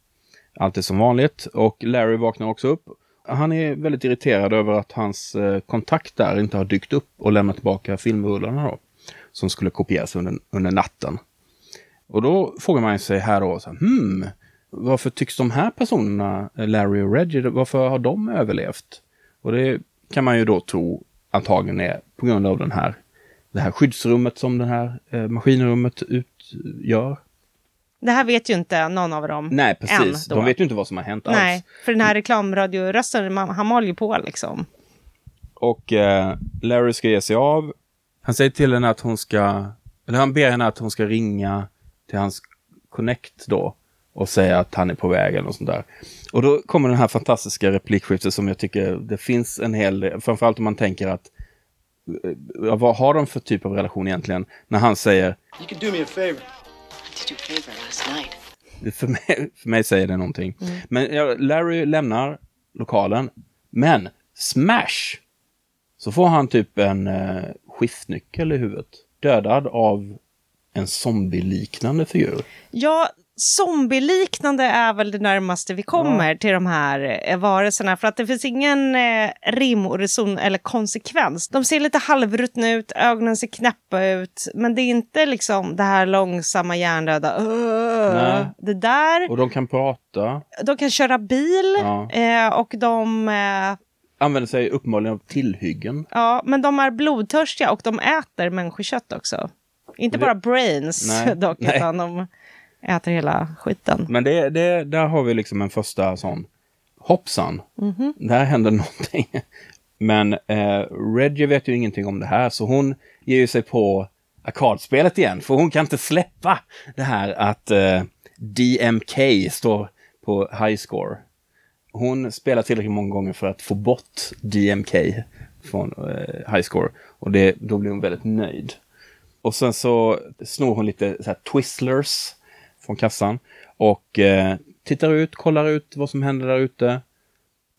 S1: Allt är som vanligt. Och Larry vaknar också upp. Han är väldigt irriterad över att hans eh, kontakt där inte har dykt upp och lämnat tillbaka filmrullarna då. Som skulle kopieras under, under natten. Och då frågar man sig här då, så här, hmm, varför tycks de här personerna, Larry och Reggie, varför har de överlevt? Och det kan man ju då tro antagligen är på grund av den här, det här skyddsrummet som det här eh, maskinrummet utgör.
S2: Det här vet ju inte någon av dem
S1: Nej, precis.
S2: än.
S1: De vet ju inte vad som har hänt
S2: Nej,
S1: alls.
S2: för den här reklamradiorösten, man- han mal ju på liksom.
S1: Och eh, Larry ska ge sig av. Han säger till henne att hon ska, eller han ber henne att hon ska ringa till hans Connect då och säga att han är på väg eller något sånt där. Och då kommer den här fantastiska replikskiftet som jag tycker det finns en hel del, framförallt om man tänker att eh, vad har de för typ av relation egentligen? När han säger,
S6: You could do me a favor.
S7: Did you favor last night?
S1: för mig, för mig säger det någonting. Men ja, Larry lämnar lokalen, men Smash! Så får han typ en eh, skiftnyckel i huvudet. Dödad av en zombie-liknande figur.
S2: Ja, zombieliknande är väl det närmaste vi kommer till de här eh, varelserna. För att det finns ingen eh, rim och reson eller konsekvens. De ser lite halvruttna ut, ögonen ser knäppa ut. Men det är inte liksom det här långsamma hjärndöda. Det där,
S1: Och de kan prata,
S2: de kan köra bil
S1: Ja.
S2: eh, och de... Eh,
S1: använder sig uppenbarligen av tillhyggen.
S2: ja, men de är blodtörstiga och de äter människokött också. Inte
S1: det-
S2: bara brains
S1: Nej,
S2: dock,
S1: nej.
S2: utan de äter hela skiten.
S1: Men det, det, där har vi liksom en första sån, hoppsan,
S2: Mhm.
S1: där händer någonting. Men eh, Reggie vet ju ingenting om det här, så hon ger ju sig på arkadspelet igen, för hon kan inte släppa det här att eh, DMK står på high score. Hon spelar tillräckligt många gånger för att få bort DMK från eh, high score. Och det, då blir hon väldigt nöjd. Och sen så snor hon lite så här Twizzlers från kassan och eh, tittar ut, kollar ut vad som händer där ute.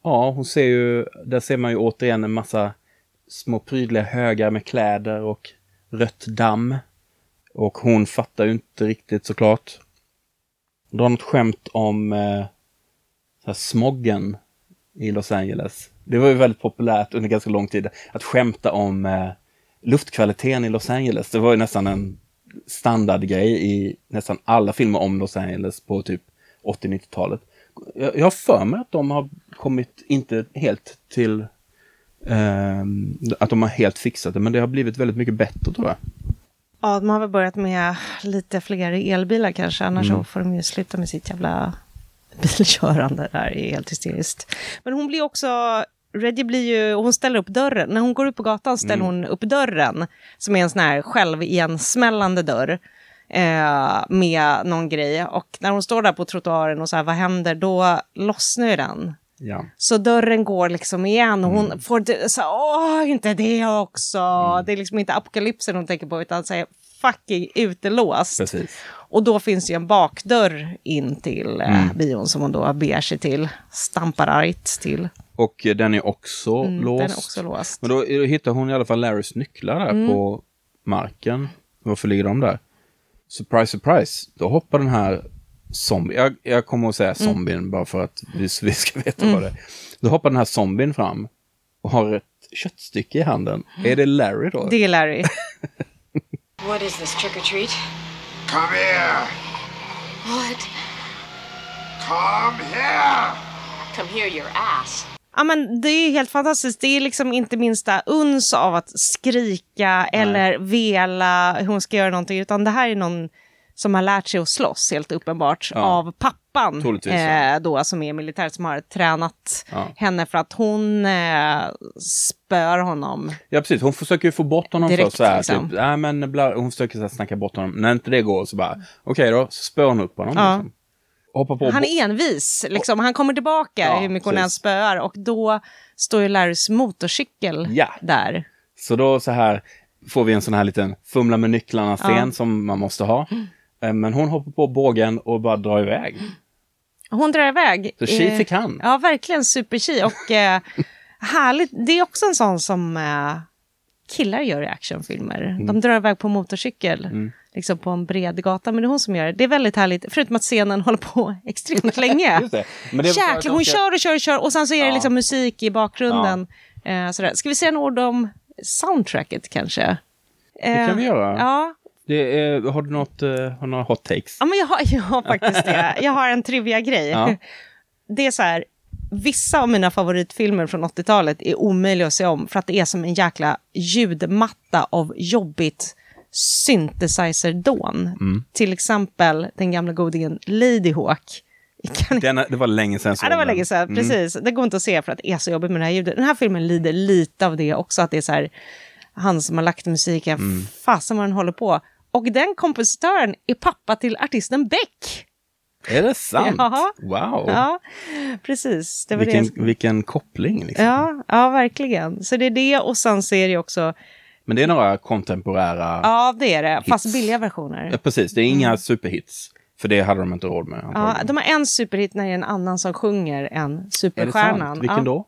S1: Ja, hon ser ju, där ser man ju återigen en massa små prydliga högar med kläder och rött damm. Och hon fattar ju inte riktigt såklart. Drar något skämt om eh, så här smoggen i Los Angeles. Det var ju väldigt populärt under ganska lång tid att skämta om eh, luftkvaliteten i Los Angeles. Det var ju nästan en standardgrej i nästan alla filmer om Los Angeles på typ 80-90-talet. Jag, jag har för mig att de har kommit, inte helt till ehm, att de har helt fixat det, men det har blivit väldigt mycket bättre tror jag.
S2: Ja, de har väl börjat med lite fler elbilar kanske, annars
S1: Mm.
S2: så får de ju sluta med sitt jävla bilkörande. Det här är helt hysteriskt. Men hon blir också, Reggie blir ju, hon ställer upp dörren. När hon går ut på gatan ställer
S1: Mm.
S2: hon upp dörren, som är en sån här självigensmällande dörr. Eh, med någon grej. Och när hon står där på trottoaren och så här, vad händer? Då lossnar ju den.
S1: Ja.
S2: Så dörren går liksom igen och hon
S1: Mm.
S2: får så här, åh, inte det också. Det är liksom inte apokalypsen hon tänker på utan säger fucking utelåst.
S1: Precis.
S2: Och då finns ju en bakdörr in till eh,
S1: Mm.
S2: bion som hon då beger sig till. Stampar argt till.
S1: Och eh, den är också
S2: Mm,
S1: låst.
S2: Den är också låst.
S1: Men då eh, hittar hon i alla fall Larrys nycklar där
S2: Mm.
S1: på marken. Varför ligger de där? Surprise, surprise. Då hoppar den här zombien. Jag, jag kommer att säga
S2: Mm.
S1: zombien bara för att vi, vi ska veta vad det är. Då hoppar den här zombien fram och har ett köttstycke i handen. Är det Larry då?
S2: Det är Larry.
S7: What is this, trick or treat?
S8: Come here!
S7: What?
S8: Come here!
S7: Come here, your ass.
S2: Ja, men det är helt fantastiskt. Det är liksom inte minsta uns av att skrika eller vela hur hon ska göra någonting, utan det här är någon som har lärt sig att slåss, helt uppenbart,
S1: Ja.
S2: av pappan eh, då, som är militär, som har tränat
S1: Ja.
S2: henne för att hon eh, spör honom.
S1: Ja, precis. Hon försöker ju få bort honom
S2: Direkt,
S1: först. Så här,
S2: liksom.
S1: typ, äh, men bla, hon försöker så här, snacka bort honom. När inte det går så bara, okej då, så spör hon upp honom.
S2: Ja.
S1: Liksom.
S2: Han är envis, liksom. han kommer tillbaka
S1: Ja,
S2: hur mycket hon än
S1: precis.
S2: spöar och då står ju Larrys motorcykel
S1: Ja.
S2: där.
S1: Så då så här får vi en sån här liten fumla med nycklarna-scen
S2: Ja.
S1: som man måste ha. Eh, Men hon hoppar på bågen och bara drar iväg.
S2: Hon drar iväg.
S1: Så tji
S2: Eh,
S1: fick han.
S2: Ja, verkligen super Och eh, härligt, det är också en sån som eh, killar gör i actionfilmer.
S1: Mm.
S2: De drar iväg på motorcykel. Liksom på en bred gata, men det är hon som gör det. Det är väldigt härligt, förutom att scenen håller på extremt länge.
S1: Just det. Men det
S2: Jäklar, hon kör och kör och kör och sen så är det
S1: Ja.
S2: liksom musik i bakgrunden. Eh, sådär. Ska vi säga några ord om soundtracket kanske?
S1: Det kan vi göra.
S2: Ja,
S1: Det är, har du något, eh, har några hot takes?
S2: Ja, men jag har, jag har faktiskt det. Jag har en trivia-grej.
S1: Ja.
S2: Det är så här, vissa av mina favoritfilmer från 80-talet är omöjliga att se om för att det är som en jäkla ljudmatta av jobbigt synthesizer-dån.
S1: Mm.
S2: Till exempel den gamla godingen Lady Hawk.
S1: Den, det var länge sedan
S2: Ja, det var länge sedan. Precis. Det går inte att se för att det är så jobbigt med det här ljudet. Den här filmen lider lite av det också, att det är så här, han som har lagt musiken,
S1: Mm.
S2: fasen vad den håller på. Och den kompositören är pappa till artisten Beck.
S1: Är det sant?
S2: Ja.
S1: Wow.
S2: Ja, precis. Det var det jag
S1: vilken, vilken koppling. Liksom.
S2: Ja, ja, verkligen. Så det är det och sen så är det också,
S1: Men det är några kontemporära...
S2: ja det är det, fast
S1: Hits.
S2: billiga versioner.
S1: Ja, Precis, det är inga superhits. För det hade de inte råd med.
S2: Ja, de har en superhit när det är en annan som sjunger än
S1: är det
S2: superstjärnan.
S1: sant? Vilken
S2: ja,
S1: då?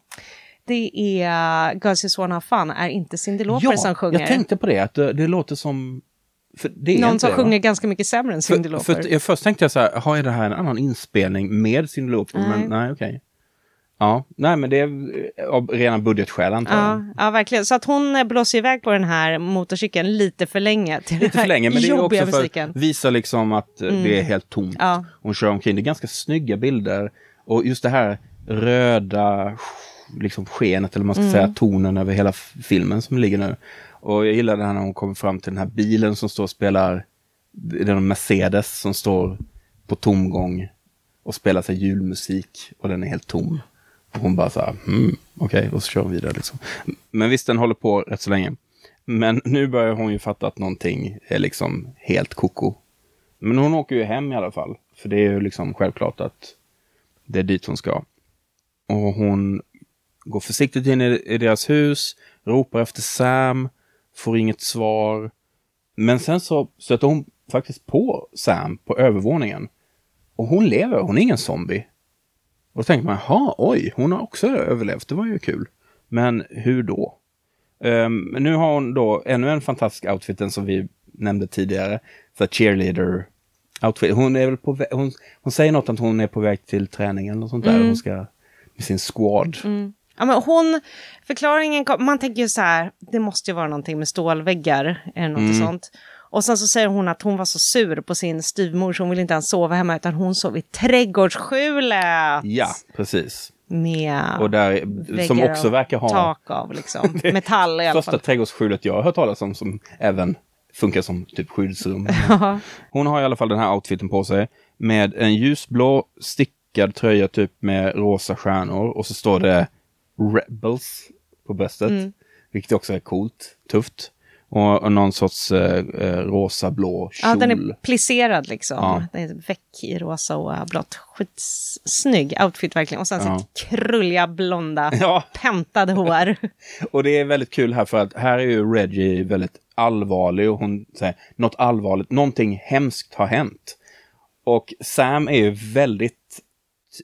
S2: Det är Girls Just Wanna Have Fun, är inte Cyndi Lauper som sjunger.
S1: jag tänkte på det. Att det, det låter som... För
S2: Någon som
S1: det, va?
S2: sjunger ganska mycket sämre än Cyndi
S1: För,
S2: Lauper.
S1: för, jag först tänkte jag så här, "Jaha, är det här en annan inspelning med sin Lauper? Men
S2: Nej.
S1: nej, okej. Ja, nej men det är av rena budgetskäl antar jag.
S2: Ja, ja, verkligen. Så att hon eh, blåser iväg på den här motorcykeln lite för länge. Till
S1: Lite för länge, men det är också för
S2: musiken.
S1: att visa liksom att eh, det är helt tomt.
S2: Ja.
S1: Hon kör omkring, det är ganska snygga bilder. Och just det här röda liksom skenet, eller man ska
S2: Mm.
S1: säga, tonen över hela filmen som ligger nu. Och jag gillar det här när hon kommer fram till den här bilen som står och spelar, det är en Mercedes som står på tomgång och spelar sig julmusik och den är helt tom. Och hon bara så här, hmm, okej, och så kör hon vidare liksom. Men visst, den håller på rätt så länge. Men nu börjar hon ju fatta att någonting är liksom helt koko. Men hon åker ju hem i alla fall. För det är ju liksom självklart att det är dit hon ska. Och hon går försiktigt in i, i deras hus, ropar efter Sam, får inget svar. Men sen så stöter hon faktiskt på Sam på övervåningen. Och hon lever, hon är ingen zombie. Och då tänker man, jaha, oj, hon har också överlevt, det var ju kul. Men hur då? Um, nu har hon då ännu en fantastisk outfit, den som vi nämnde tidigare. Så cheerleader outfit. Hon är väl på hon, hon säger något att hon är på väg till träningen och sånt där. Hon ska med sin squad.
S2: Ja, men hon, förklaringen, kom- man tänker ju så här, det måste ju vara någonting med stålväggar eller något
S1: Mm.
S2: sånt. Och sen så säger hon att hon var så sur på sin styvmor så hon ville inte ens sova hemma utan hon sov i trädgårdsskjulet.
S1: Ja, precis.
S2: Med
S1: Och där, som också verkar ha
S2: tak av liksom. Metall i alla
S1: första
S2: fall.
S1: trädgårdsskjulet jag har hört talas om som även funkar som typ skyddsrum. Hon har i alla fall den här outfiten på sig med en ljusblå stickad tröja typ med rosa stjärnor och så står det Rebels på bröstet.
S2: Mm.
S1: Vilket också är coolt, tufft. Och, och någon sorts eh, eh, rosa-blå kjol.
S2: Ja, den är plisserad liksom.
S1: Ja.
S2: Den är väck i rosa och blått. Skitsnygg outfit verkligen. Och sen
S1: Ja.
S2: sitt krulliga blonda
S1: Ja.
S2: pentade hår.
S1: Och det är väldigt kul här för att här är ju Reggie väldigt allvarlig och hon säger något allvarligt, någonting hemskt har hänt. Och Sam är ju väldigt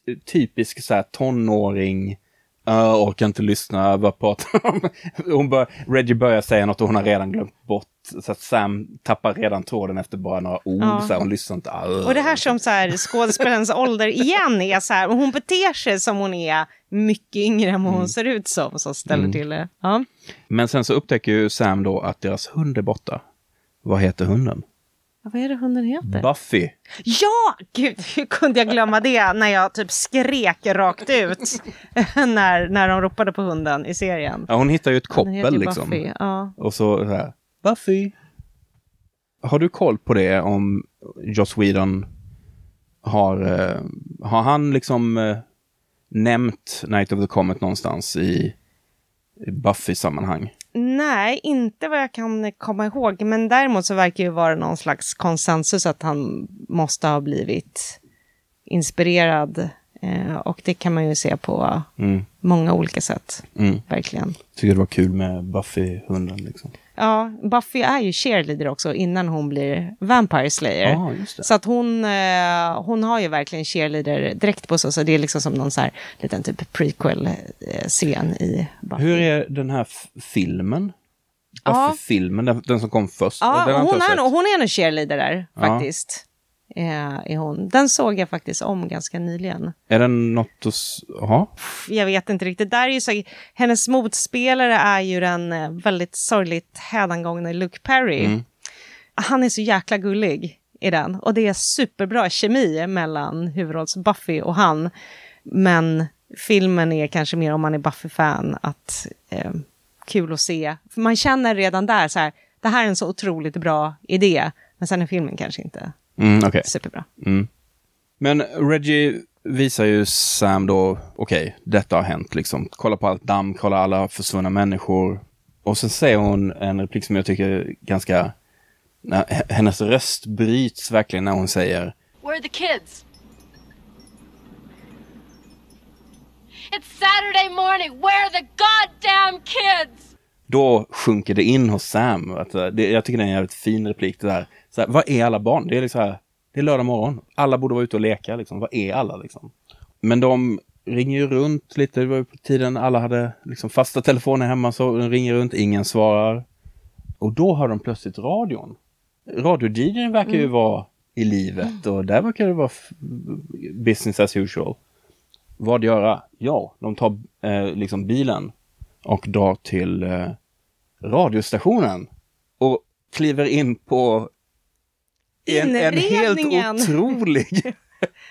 S1: ty- typisk så här tonåring, jag orkar inte lyssna, vad pratar om? Hon bör, Reggie börjar säga något och hon har redan glömt bort. Så att Sam tappar redan tråden efter bara några ord.
S2: Ja.
S1: Så här, hon lyssnar inte alls.
S2: Och det här som så här, skådespelarens ålder igen är så här, hon beter sig som hon är mycket yngre än vad
S1: Mm.
S2: hon ser ut som, som ställer till det. Ja.
S1: Men sen så upptäcker ju Sam då att deras hund är borta. Vad heter hunden?
S2: Vad är det hunden heter?
S1: Buffy.
S2: Ja! Gud, hur kunde jag glömma det när jag typ skrek rakt ut när, när de ropade på hunden i serien.
S1: Ja, hon hittar ju ett koppel
S2: ju
S1: liksom.
S2: Buffy, Ja.
S1: Och så, så här, Buffy. Har du koll på det om Joss Whedon har, eh, har han liksom eh, nämnt Night of the Comet någonstans i, i Buffy-sammanhang?
S2: Nej, inte vad jag kan komma ihåg. Men däremot så verkar det vara någon slags konsensus att han måste ha blivit inspirerad. Eh, och det kan man ju se på
S1: Mm,
S2: många olika sätt.
S1: mm.
S2: Verkligen.
S1: Tycker det var kul med Buffy-hunden liksom.
S2: Ja, Buffy är ju cheerleader också innan hon blir Vampire Slayer.
S1: Ja, det.
S2: Så att hon, eh, hon har ju verkligen cheerleader direkt på sig. Så det är liksom som någon så här liten typ prequel-scen i Buffy.
S1: Hur är den här filmen?
S2: Ja.
S1: Buffy-filmen, den, den som kom först?
S2: Ja, hon är, hon är nog cheerleader där
S1: Ja.
S2: faktiskt. Eh, är hon. Den såg jag faktiskt om ganska nyligen.
S1: Är den något att... Jaha?
S2: Jag vet inte riktigt. Där är ju så, hennes motspelare är ju den eh, väldigt sorgligt hädangångna Luke Perry.
S1: Mm.
S2: han är så jäkla gullig i den. Och det är superbra kemi mellan huvudrolls Buffy och han. Men filmen är kanske mer om man är Buffy-fan att eh, kul att se. För man känner redan där så här, det här är en så otroligt bra idé. Men sen är filmen kanske inte
S1: Mm, okej.
S2: superbra.
S1: Men Reggie visar ju Sam då, okej, detta har hänt liksom. Kolla på allt damm, kolla alla försvunna människor. Och sen säger hon en replik som jag tycker är ganska... Hennes röst bryts verkligen när hon säger
S5: Where are the kids? It's Saturday morning. Where are the goddamn kids?
S1: Då sjunker det in hos Sam. Att, eh, det, jag tycker det är en jävligt fin replik det där. Så här, vad är alla barn? Det är liksom här, det är lördag morgon. Alla borde vara ute och leka liksom. Vad är alla liksom? Men de ringer ju runt lite. Det var ju på tiden alla hade liksom fasta telefoner hemma så de ringer runt. Ingen svarar. Och då har de plötsligt radion. Radio-DJn verkar ju vara i livet och där verkar det vara business as usual. Vad göra? Ja, de tar eh, liksom bilen och drar till eh, radiostationen och kliver in på en, en helt otrolig,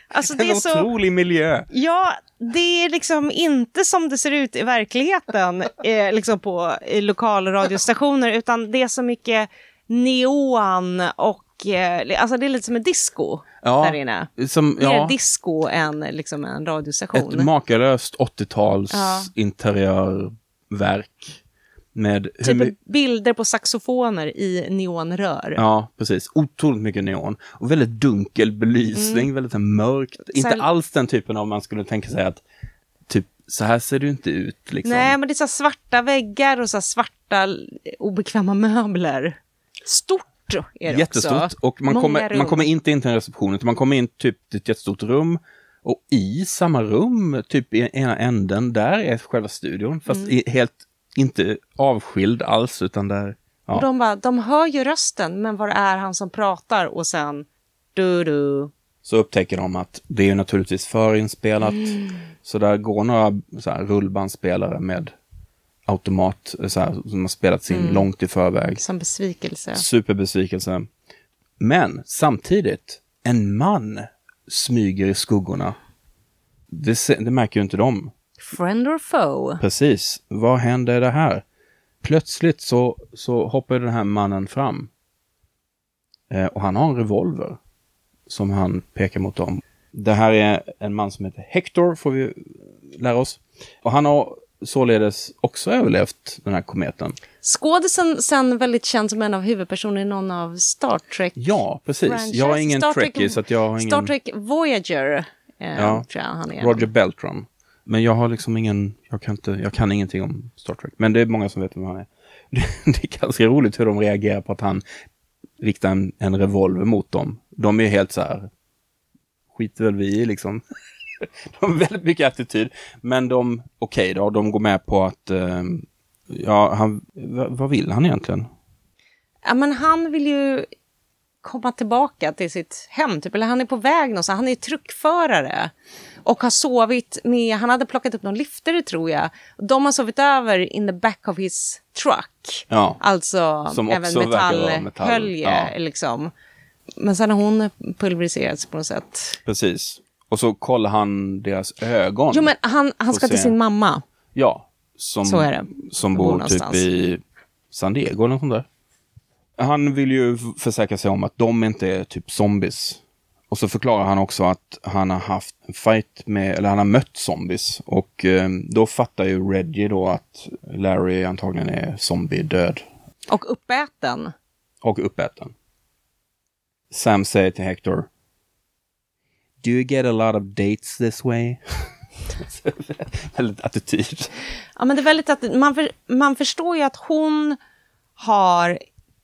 S2: Alltså
S1: en
S2: så...
S1: otrolig miljö.
S2: Ja, det är liksom inte som det ser ut i verkligheten eh, liksom på eh, lokalradiostationer, utan det är så mycket neon och eh, alltså det är lite som en disco
S1: Ja,
S2: där inne.
S1: Som,
S2: Mer
S1: ja,
S2: disco än liksom en radiostation.
S1: ett makalöst 80-tals
S2: Ja.
S1: interiörverk. Med
S2: typ bilder på saxofoner i neonrör.
S1: Ja, precis. Otroligt mycket neon. Och väldigt dunkel belysning, väldigt så här mörkt. Inte
S2: Mm. Sen-
S1: alls den typen av man skulle tänka sig att typ så här ser det inte ut. Liksom.
S2: Nej, men det är så svarta väggar och så svarta obekväma möbler. Stort är det
S1: Jättestort.
S2: också.
S1: Och man
S2: Många
S1: kommer,
S2: rum.
S1: man kommer inte in till en reception, utan man kommer in typ till ett jättestort rum. Och i samma rum, typ i ena änden, där är själva studion. Fast
S2: Mm.
S1: helt inte avskild alls, utan där... Ja.
S2: Och de bara, de hör ju rösten, men var är han som pratar? Och sen, du du.
S1: så upptäcker de att det är ju naturligtvis förinspelat.
S2: Mm.
S1: Så där går några så här, rullbandspelare med automat så här, som har spelats in
S2: Mm.
S1: långt i förväg.
S2: Som besvikelse.
S1: Superbesvikelse. Men samtidigt, en man smyger i skuggorna. Det, det märker ju inte de.
S2: Friend or foe?
S1: Precis. Vad händer det här? Plötsligt så, så hoppar den här mannen fram. Eh, och han har en revolver. Som han pekar mot dem. Det här är en man som heter Hector, får vi lära oss. Och han har således också överlevt den här kometen.
S2: Skådisen sen väldigt känd som en av huvudpersonerna i någon av Star Trek.
S1: Ja, precis.
S2: franchise.
S1: Jag är ingen
S2: Star
S1: trekkie, så att jag har ingen...
S2: Star Trek Voyager, eh,
S1: Ja.
S2: tror jag han är.
S1: Roger Beltran. Men jag har liksom ingen, jag kan, inte, jag kan ingenting om Star Trek. Men det är många som vet vem han är. Det är ganska roligt hur de reagerar på att han riktar en, en revolver mot dem. De är helt så här, skiter väl vi i liksom. De har väldigt mycket attityd. Men de, okej då, de går med på att, eh, ja, han, vad, vad vill han egentligen?
S2: Ja, men han vill ju komma tillbaka till sitt hem, typ. eller han är på väg någonstans. Han är truckförare och har sovit med, han hade plockat upp någon liftare tror jag. De har sovit över in the back of his truck.
S1: Ja.
S2: Alltså
S1: Som
S2: även
S1: vara metall,
S2: metallhölje
S1: ja.
S2: liksom. Men sen har hon pulveriserats på något sätt.
S1: Precis. Och så kollar han deras ögon.
S2: Jo men han, han ska till sin mamma.
S1: Ja, som,
S2: Så är det.
S1: som
S2: Bor
S1: bor typ i San Diego eller något sånt där. Han vill ju försäkra sig om att de inte är typ zombies. Och så förklarar han också att han har haft en fight med, eller han har mött zombies. Och eh, då fattar ju Reggie då att Larry antagligen är zombie-död.
S2: Och uppäten.
S1: Och uppäten. Sam säger till Hector. Do you get a lot of dates this way? Väldigt attityd.
S2: Ja, men det är väldigt att man, för, man förstår ju att hon har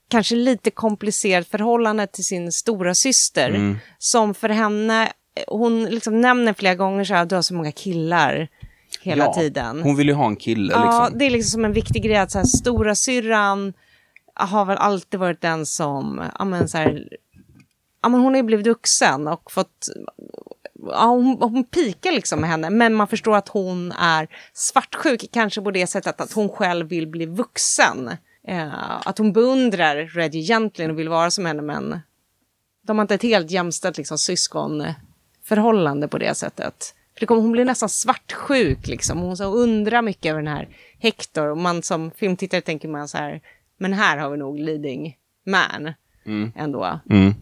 S2: kanske lite komplicerat förhållande till sin stora syster
S1: Mm.
S2: Som för henne, hon liksom nämner flera gånger så här, du har så många killar hela
S1: Ja,
S2: tiden.
S1: Hon vill ju ha en kille
S2: Ja,
S1: liksom.
S2: det är liksom som en viktig grej att så här, stora syrran har väl alltid varit den som, ja men så här, ja men hon har ju blivit vuxen och fått, ja hon, hon pikar liksom med henne, men man förstår att hon är svartsjuk, kanske på det sättet att hon själv vill bli vuxen Eh, att hon beundrar Reggie egentligen och vill vara som henne, men de har inte ett helt jämställt liksom, syskonförhållande på det sättet. För det kommer, hon blir nästan svartsjuk, liksom. hon så undrar mycket över den här Hector. Och man som filmtittare tänker man så här, men här har vi nog leading man ändå.
S1: Mm.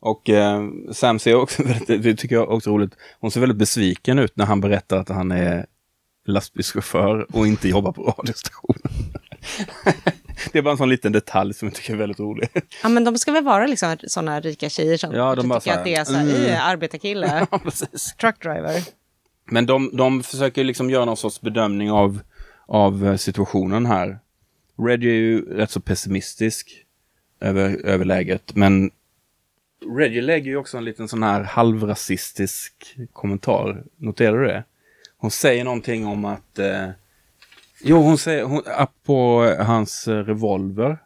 S1: Och eh, Sam ser också, väldigt- det tycker jag också är roligt, hon ser väldigt besviken ut när han berättar att han är lastbilschaufför och inte jobbar på radiostationen. det är bara en sån liten detalj som jag tycker är väldigt rolig.
S2: Ja, men de ska väl vara liksom sådana rika tjejer som
S1: Ja, de
S2: tycker
S1: så
S2: att det är så här,
S1: mm.
S2: "Ih, arbetarkille,
S1: ja, precis.
S2: truckdriver.
S1: Men de, de försöker liksom göra någon sorts bedömning av, av eh, situationen här. Reggie är ju rätt så pessimistisk över, över läget, men Reggie lägger ju också en liten sån här halvrasistisk kommentar. Noterar du det? Hon säger någonting om att... Eh, jo, hon säger... Hon, på hans eh, revolver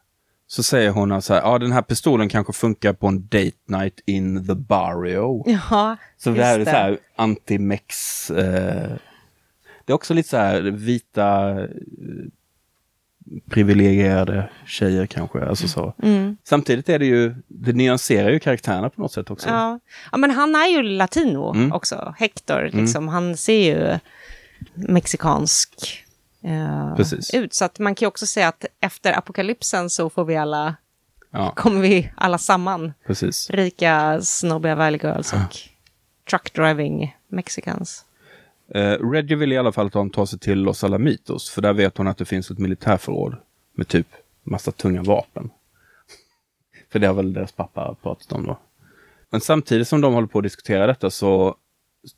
S1: så säger hon att så här, ja, den här pistolen kanske funkar på en date night in the barrio.
S2: Ja,
S1: Så det här är så här anti-mex. Eh, det är också lite så här vita eh, privilegierade tjejer kanske. Alltså så.
S2: Mm.
S1: Samtidigt är det ju, det nyanserar ju karaktärerna på något sätt också.
S2: Ja. ja, men han är ju latino
S1: Mm.
S2: också. Hector, liksom, han ser ju mexikansk eh, ut. Så att man kan ju också säga att efter apokalypsen så får vi alla,
S1: Ja,
S2: kommer vi alla samman.
S1: precis.
S2: Rika, snobbiga valley girls och truck driving mexicans.
S1: Eh, Reggie vill i alla fall att de tar sig till Los Alamitos, för där vet hon att det finns ett militärförråd med typ massa tunga vapen. för det har väl deras pappa pratat om då. Men samtidigt som de håller på att diskutera detta så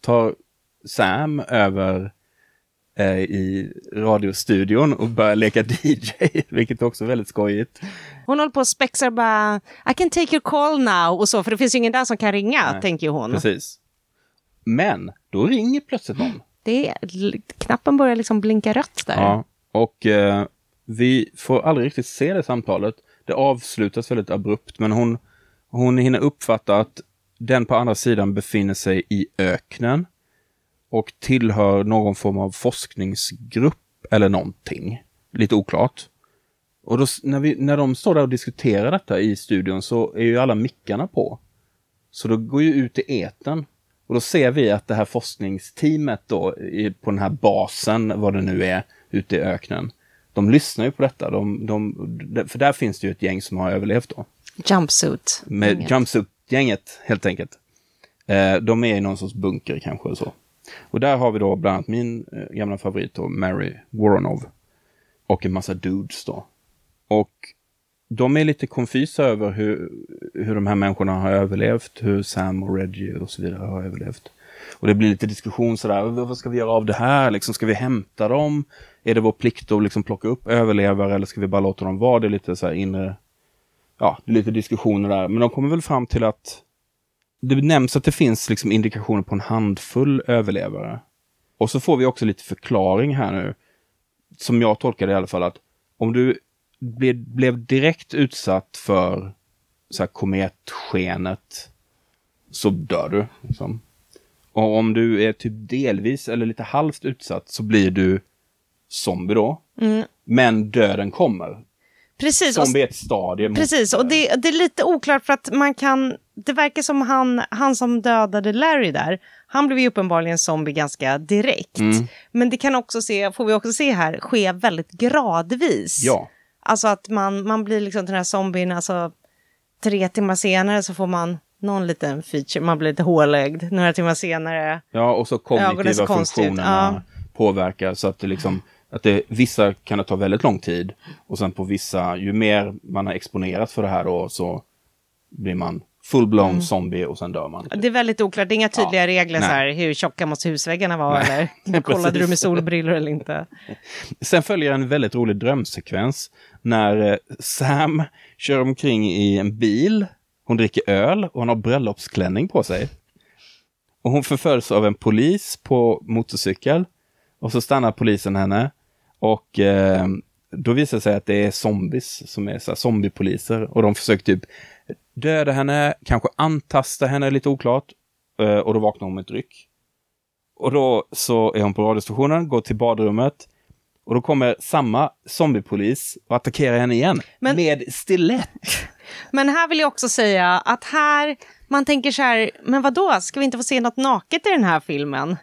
S1: tar Sam över eh, i radiostudion och börjar leka DJ, vilket också är väldigt skojigt.
S2: Hon håller på och spexar bara, I can take your call now och så, för det finns ju ingen där som kan ringa,
S1: Nej,
S2: tänker hon.
S1: Precis. Men då ringer plötsligt någon.
S2: Det är, knappen börjar liksom blinka rött där.
S1: Ja, och eh, vi får aldrig riktigt se det samtalet. Det avslutas väldigt abrupt, men hon, hon hinner uppfatta att den på andra sidan befinner sig i öknen och tillhör någon form av forskningsgrupp eller någonting. Lite oklart. Och då, när, vi, när de står där och diskuterar detta i studion så är ju alla mickarna på. Så då går ju ut i eten och då ser vi att det här forskningsteamet då i, på den här basen, vad det nu är, ute i öknen. De lyssnar ju på detta, de, de, för där finns det ju ett gäng som har överlevt då.
S2: Jumpsuit.
S1: Med jumpsuit-gänget helt enkelt. Eh, de är i någon sorts bunker kanske och så. Och där har vi då bland annat min eh, gamla favorit då, Mary Woronov. Och en massa dudes då. Och de är lite konfysa över hur, hur de här människorna har överlevt, hur Sam och Reggie och så vidare har överlevt. Och det blir lite diskussion sådär, vad ska vi göra av det här? Liksom, ska vi hämta dem? Är det vår plikt att liksom plocka upp överlevare eller ska vi bara låta dem vara? Det är lite så här inre, ja, det är lite diskussioner där. Men de kommer väl fram till att det nämns att det finns liksom indikationer på en handfull överlevare. Och så får vi också lite förklaring här nu, som jag tolkar det i alla fall, att om du blev, blev direkt utsatt för så här kometskenet så dör du. Liksom. Och om du är typ delvis eller lite halvt utsatt så blir du zombie då. Men döden kommer.
S2: Precis,
S1: Zombie är ett stadie. mot-
S2: precis, och det, det är lite oklart för att man kan... Det verkar som han, han som dödade Larry där, han blev ju uppenbarligen zombie ganska direkt.
S1: Mm.
S2: Men det kan också se, får vi också se här, ske väldigt gradvis.
S1: Ja,
S2: Alltså att man, man blir liksom den här zombien, alltså tre timmar senare så får man någon liten feature, man blir lite hålögd. Några timmar senare,
S1: ja och så kognitiva funktionerna
S2: ja.
S1: påverkar så att det liksom att det, vissa kan det ta väldigt lång tid och sen på vissa, ju mer man har exponerats för det här då så blir man full-blown
S2: Mm.
S1: zombie och sen dör man.
S2: det är väldigt oklart, det är inga tydliga
S1: Ja,
S2: regler så här, hur tjocka måste husväggarna vara eller kollade du med solbrillor eller inte?
S1: Sen följer en väldigt rolig drömsekvens när eh, Sam kör omkring i en bil. Hon dricker öl och hon har bröllopsklänning på sig. Och hon förföljs av en polis på motorcykel. Och så stannar polisen henne. Och eh, då visar det sig att det är zombies som är så här, zombiepoliser. Och de försöker typ döda henne, kanske antasta henne, lite oklart. Eh, och då vaknar hon med ett ryck. Och då så är hon på radiostationen, går till badrummet. Och då kommer samma zombiepolis och attackerar henne igen
S2: Men-
S1: med stilett.
S2: Men här vill jag också säga att här, man tänker så här, men vad då? ska vi inte få se något naket i den här filmen?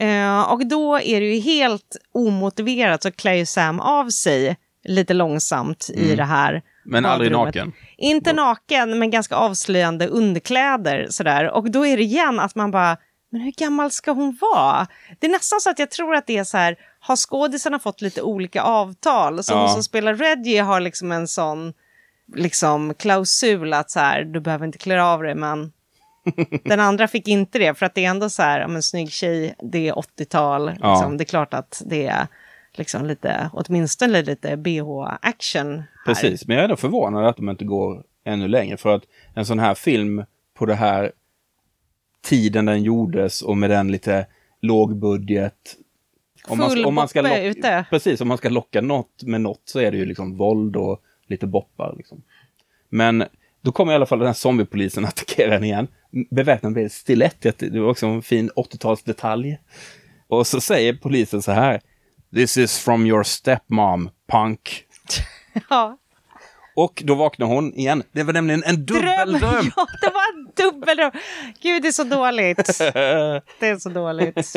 S2: Eh, och då är det ju helt omotiverat så klär ju Sam av sig lite långsamt i det här
S1: Mm. Men aldrig
S2: badrummet.
S1: naken.
S2: Inte naken, men ganska avslöjande underkläder sådär. Och då är det igen att man bara, men hur gammal ska hon vara? Det är nästan så att jag tror att det är så här, har skådisarna fått lite olika avtal? Så
S1: Ja.
S2: hon som spelar Reggie har liksom en sån liksom klausul att så här, du behöver inte klä av dig, men den andra fick inte det, för att det är ändå så här, ja, men snygg tjej, det är 80-tal,
S1: Ja.
S2: liksom. det är klart att det är liksom lite, åtminstone lite bh-action.
S1: Precis, men jag är ändå förvånad att de inte går ännu längre. För att en sån här film på det här tiden den gjordes och med den lite låg budget.
S2: Full boppe ute.
S1: Precis, om man ska locka något med något så är det ju liksom våld och lite boppar. Liksom. Men då kommer i alla fall den här zombiepolisen att attackera henne igen. Beväpnad med stilett. Det var också en fin 80-talsdetalj. Och så säger polisen så här. This is from your stepmom, punk.
S2: Ja.
S1: Och då vaknar hon igen. Det var nämligen en dubbeldröm.
S2: Ja, det var en dubbeldröm. Gud, det är så dåligt. Det är så dåligt.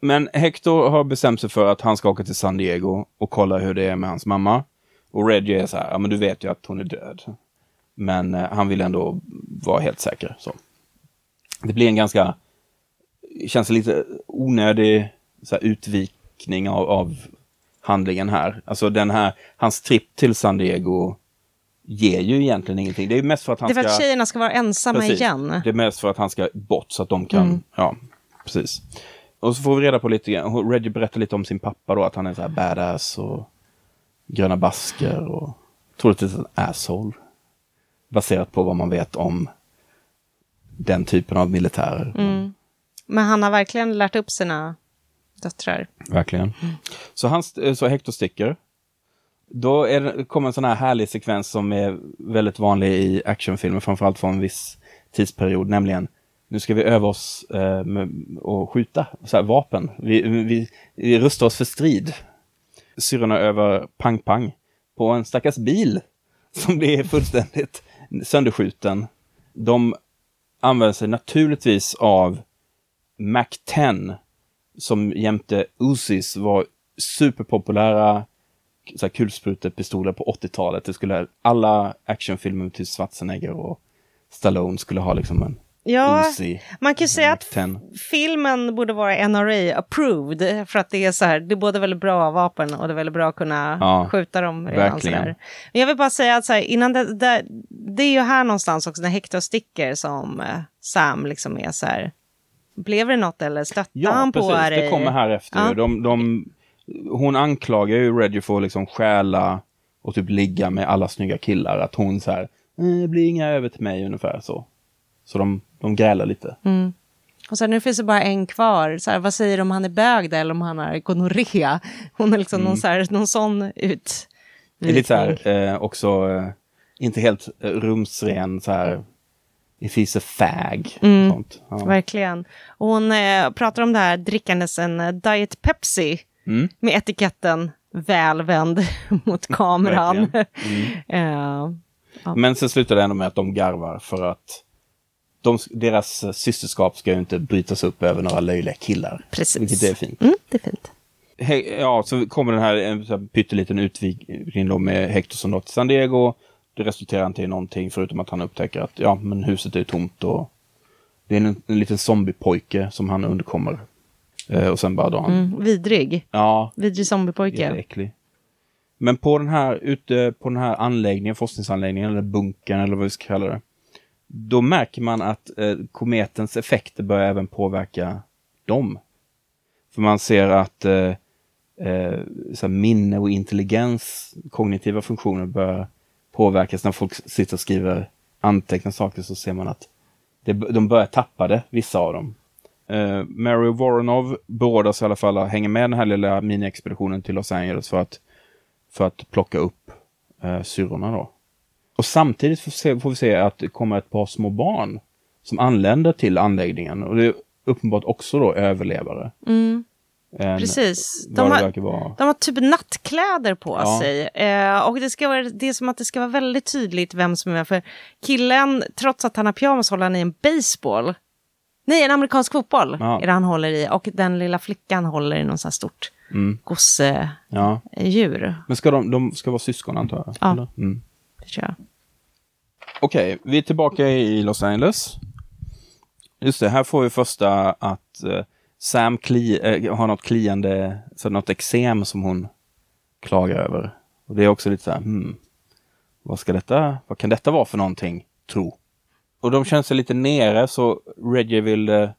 S1: Men Hector har bestämt sig för att han ska åka till San Diego och kolla hur det är med hans mamma. Och Reggie är så här, ja men du vet ju att hon är död. Men eh, han vill ändå vara helt säker. Så. Det blir en ganska, känns lite onödig så här, utvikning av, av handlingen här. Alltså den här, hans tripp till San Diego ger ju egentligen ingenting. Det är mest för att han
S2: Det är för
S1: ska...
S2: att tjejerna ska vara ensamma
S1: Precis.
S2: igen.
S1: Det är mest för att han ska bort så att de kan,
S2: Mm.
S1: ja, precis. Och så får vi reda på lite grann, Reggie berättar lite om sin pappa då, att han är så här badass och gröna basker och troligtvis en asshole. Baserat på vad man vet om den typen av militärer.
S2: Mm. Men han har verkligen lärt upp sina döttrar.
S1: Verkligen. Så, han, så Hector sticker. Då är kommer en sån här härlig sekvens som är väldigt vanlig i actionfilmer, framförallt från en viss tidsperiod, nämligen nu ska vi öva oss eh, med att skjuta så här, vapen. Vi, vi, vi rustar oss för strid. Syrrorna över pang-pang på en stackars bil som blir fullständigt sönderskjuten. De använder sig naturligtvis av Mac 10 som jämte Uzis var superpopulära så här, kulsprutepistoler på 80-talet. Det skulle alla actionfilmer till typ Schwarzenegger och Stallone skulle ha liksom en
S2: Ja,
S1: Uzi.
S2: man kan ju säga att
S1: 10.
S2: filmen borde vara NRA approved för att det är så här, det är både väldigt bra vapen och det är väldigt bra att kunna
S1: Ja,
S2: skjuta dem redan
S1: verkligen.
S2: Men jag vill bara säga att så här, innan det, det, det är ju här någonstans också när Hector sticker som eh, Sam liksom är så här, blev det något eller stötte
S1: Ja,
S2: han på
S1: precis.
S2: dig?
S1: Det kommer här efter.
S2: Ja.
S1: De, de, hon anklagar ju Reggie för att liksom stjäla och typ ligga med alla snygga killar. Att hon så här, "Eh, det blir inga över till mig ungefär så. Så de, de grälar lite.
S2: Mm. Och sen nu finns det bara en kvar. Så här, vad säger du om han är bög eller om han har gonorré? Hon är liksom någon, så här, någon sån ut.
S1: Det är lite så här, eh, också eh, inte helt eh, rumsren så här. If he's a fag.
S2: Mm.
S1: Sånt. Ja.
S2: Verkligen. Och hon eh, pratar om det här drickandes en eh, Diet Pepsi
S1: Mm.
S2: med etiketten väl vänd mot kameran.
S1: Verkligen.
S2: Eh,
S1: Men sen slutar det ändå med att de garvar för att de, deras systerskap ska ju inte brytas upp över några löjliga killar.
S2: Precis.
S1: Vilket är fint.
S2: mm, det är fint.
S1: He- ja, så kommer den här en så här pytteliten utvikning då med Hector som då till San Diego. Det resulterar inte i någonting förutom att han upptäcker att ja, men huset är tomt och det är en, en liten zombiepojke som han undkommer. Eh, och sen bara drar han.
S2: Mm, vidrig.
S1: Ja,
S2: Vidrig zombiepojke.
S1: jätteäcklig. Men på den här, ute på den här anläggningen, forskningsanläggningen eller bunkern eller vad vi ska kalla det. Då märker man att eh, kometens effekter börjar även påverka dem. För man ser att eh, eh, så här minne och intelligens, kognitiva funktioner börjar påverkas. När folk sitter och skriver antecknar saker så ser man att det, de börjar tappa det, vissa av dem. Eh, Mary Voronov beordras i alla fall att hänga med den här lilla miniexpeditionen till Los Angeles för att, för att plocka upp eh, syrrorna då. Och samtidigt får, se, får vi se att det kommer ett par små barn som anländer till anläggningen och det är uppenbart också då överlevare.
S2: Mm. Precis. De har, de har typ nattkläder på
S1: Ja.
S2: sig. Eh, och det, ska vara, det är som att det ska vara väldigt tydligt vem som är vem. För killen, trots att han har pyjamas, håller han i en baseball. Nej, en amerikansk fotboll
S1: Ja.
S2: är det han håller i. Och den lilla flickan håller i någon sån här stort
S1: Mm.
S2: gosedjur.
S1: Ja. Men ska de, de ska vara syskon antar jag?
S2: Ja.
S1: Mm.
S2: Det tror jag.
S1: Okej, vi är tillbaka i Los Angeles. Just det, här får vi första att uh, Sam kli, eh, har något kliande, så något eksem som hon klagar över. Och det är också lite så här, hmm, vad ska detta, vad kan detta vara för någonting, tro? Och de känner sig lite nere så Reggie vill uh,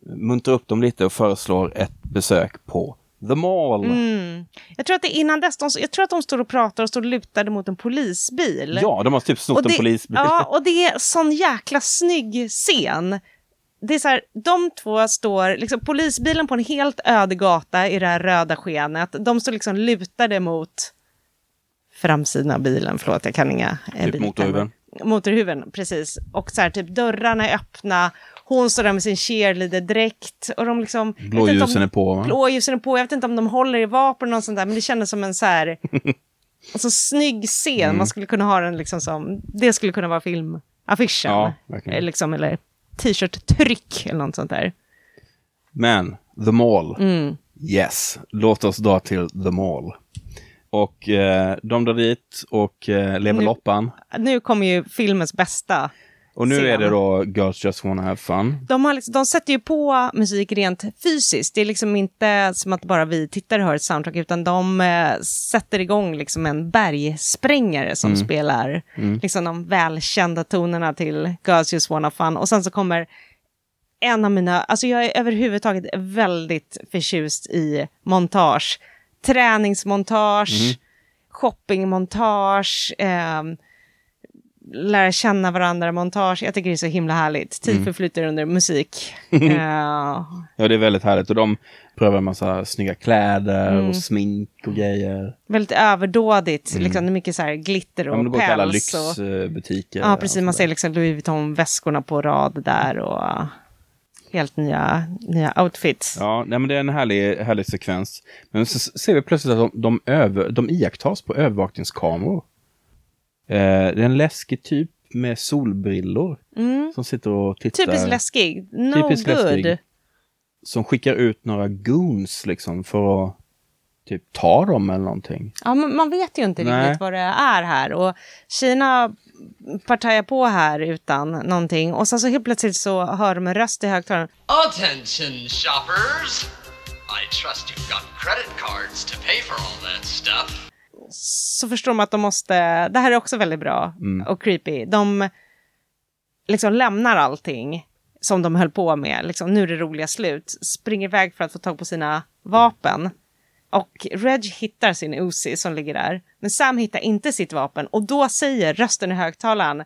S1: muntra upp dem lite och föreslår ett besök på The Mall.
S2: Mm. Jag tror att det innan dess, de, jag tror att de står och pratar och står lutade mot en polisbil.
S1: Ja, de har typ snott
S2: Och
S1: en
S2: det,
S1: polisbil.
S2: Ja, och det är sån jäkla snygg scen. Det är så här, de två står, liksom polisbilen på en helt öde gata i det här röda skenet. De står liksom lutade mot framsidan av bilen, förlåt jag kan inga eh,
S1: Typ
S2: biltermer.
S1: motorhuven.
S2: Motorhuven, precis. Och så här, typ dörrarna är öppna, hon står där med sin cheerleader-dräkt och de liksom... inte om-
S1: Blåljusen är på. va?
S2: Blåljusen är på, jag vet inte om de håller i vapen och sånt där, men det kändes som en så här... alltså snygg scen,
S1: Mm.
S2: man skulle kunna ha den liksom som... Det skulle kunna vara filmaffischen.
S1: Ja.
S2: Eh, liksom, eller t-shirt-tryck eller något sånt där.
S1: Men, The Mall.
S2: Mm.
S1: Yes, låt oss dra till The Mall. Och eh, de drar dit och eh, lever
S2: Nu-
S1: loppan.
S2: Nu kommer ju filmens bästa.
S1: Och nu
S2: scen.
S1: är det då Girls Just Wanna Have Fun.
S2: De, har liksom, de sätter ju på musik rent fysiskt. Det är liksom inte som att bara vi tittare hör ett soundtrack, utan de eh, sätter igång liksom en bergsprängare som spelar liksom de välkända tonerna till Girls Just Wanna Have Fun. Och sen så kommer en av mina, alltså jag är överhuvudtaget väldigt förtjust i montage. Träningsmontage, shoppingmontage, ehm, lära känna varandra montage. Jag tycker det är så himla härligt. Tid förflyter under musik. Eh,
S1: Ja, det är väldigt härligt. Och de prövar en massa snygga kläder
S2: Mm.
S1: och smink och grejer.
S2: väldigt överdådigt, liksom, det är mycket så här glitter och
S1: Ja, alla
S2: päls. Och,
S1: lyxbutiker.
S2: ja, precis. Man ser liksom Louis Vuitton-väskorna på rad där och uh, helt nya, nya outfits.
S1: Ja, nej, men det är en härlig, härlig sekvens. Men så ser vi plötsligt att de, de, över, de iakttas på övervakningskameror. Eh, det är en läskig typ med solbrillor som sitter och tittar.
S2: Mm. Typiskt läskig. No
S1: Typiskt
S2: good.
S1: läskig. Som skickar ut några goons liksom för att typ ta dem eller någonting.
S2: Ja, men man vet ju inte
S1: Nej.
S2: riktigt vad det är här. Och Kina partajar på här utan någonting. Och sen så helt plötsligt så hör de en röst i högtalaren.
S6: Attention, shoppers! I trust you've got credit cards to pay for all that stuff.
S2: Så förstår de att de måste... Det här är också väldigt bra och creepy. De liksom lämnar allting som de höll på med. Liksom, nu är det roliga slut. Springer iväg för att få tag på sina vapen. Och Reg hittar sin Uzi som ligger där. Men Sam hittar inte sitt vapen. Och då säger rösten i högtalaren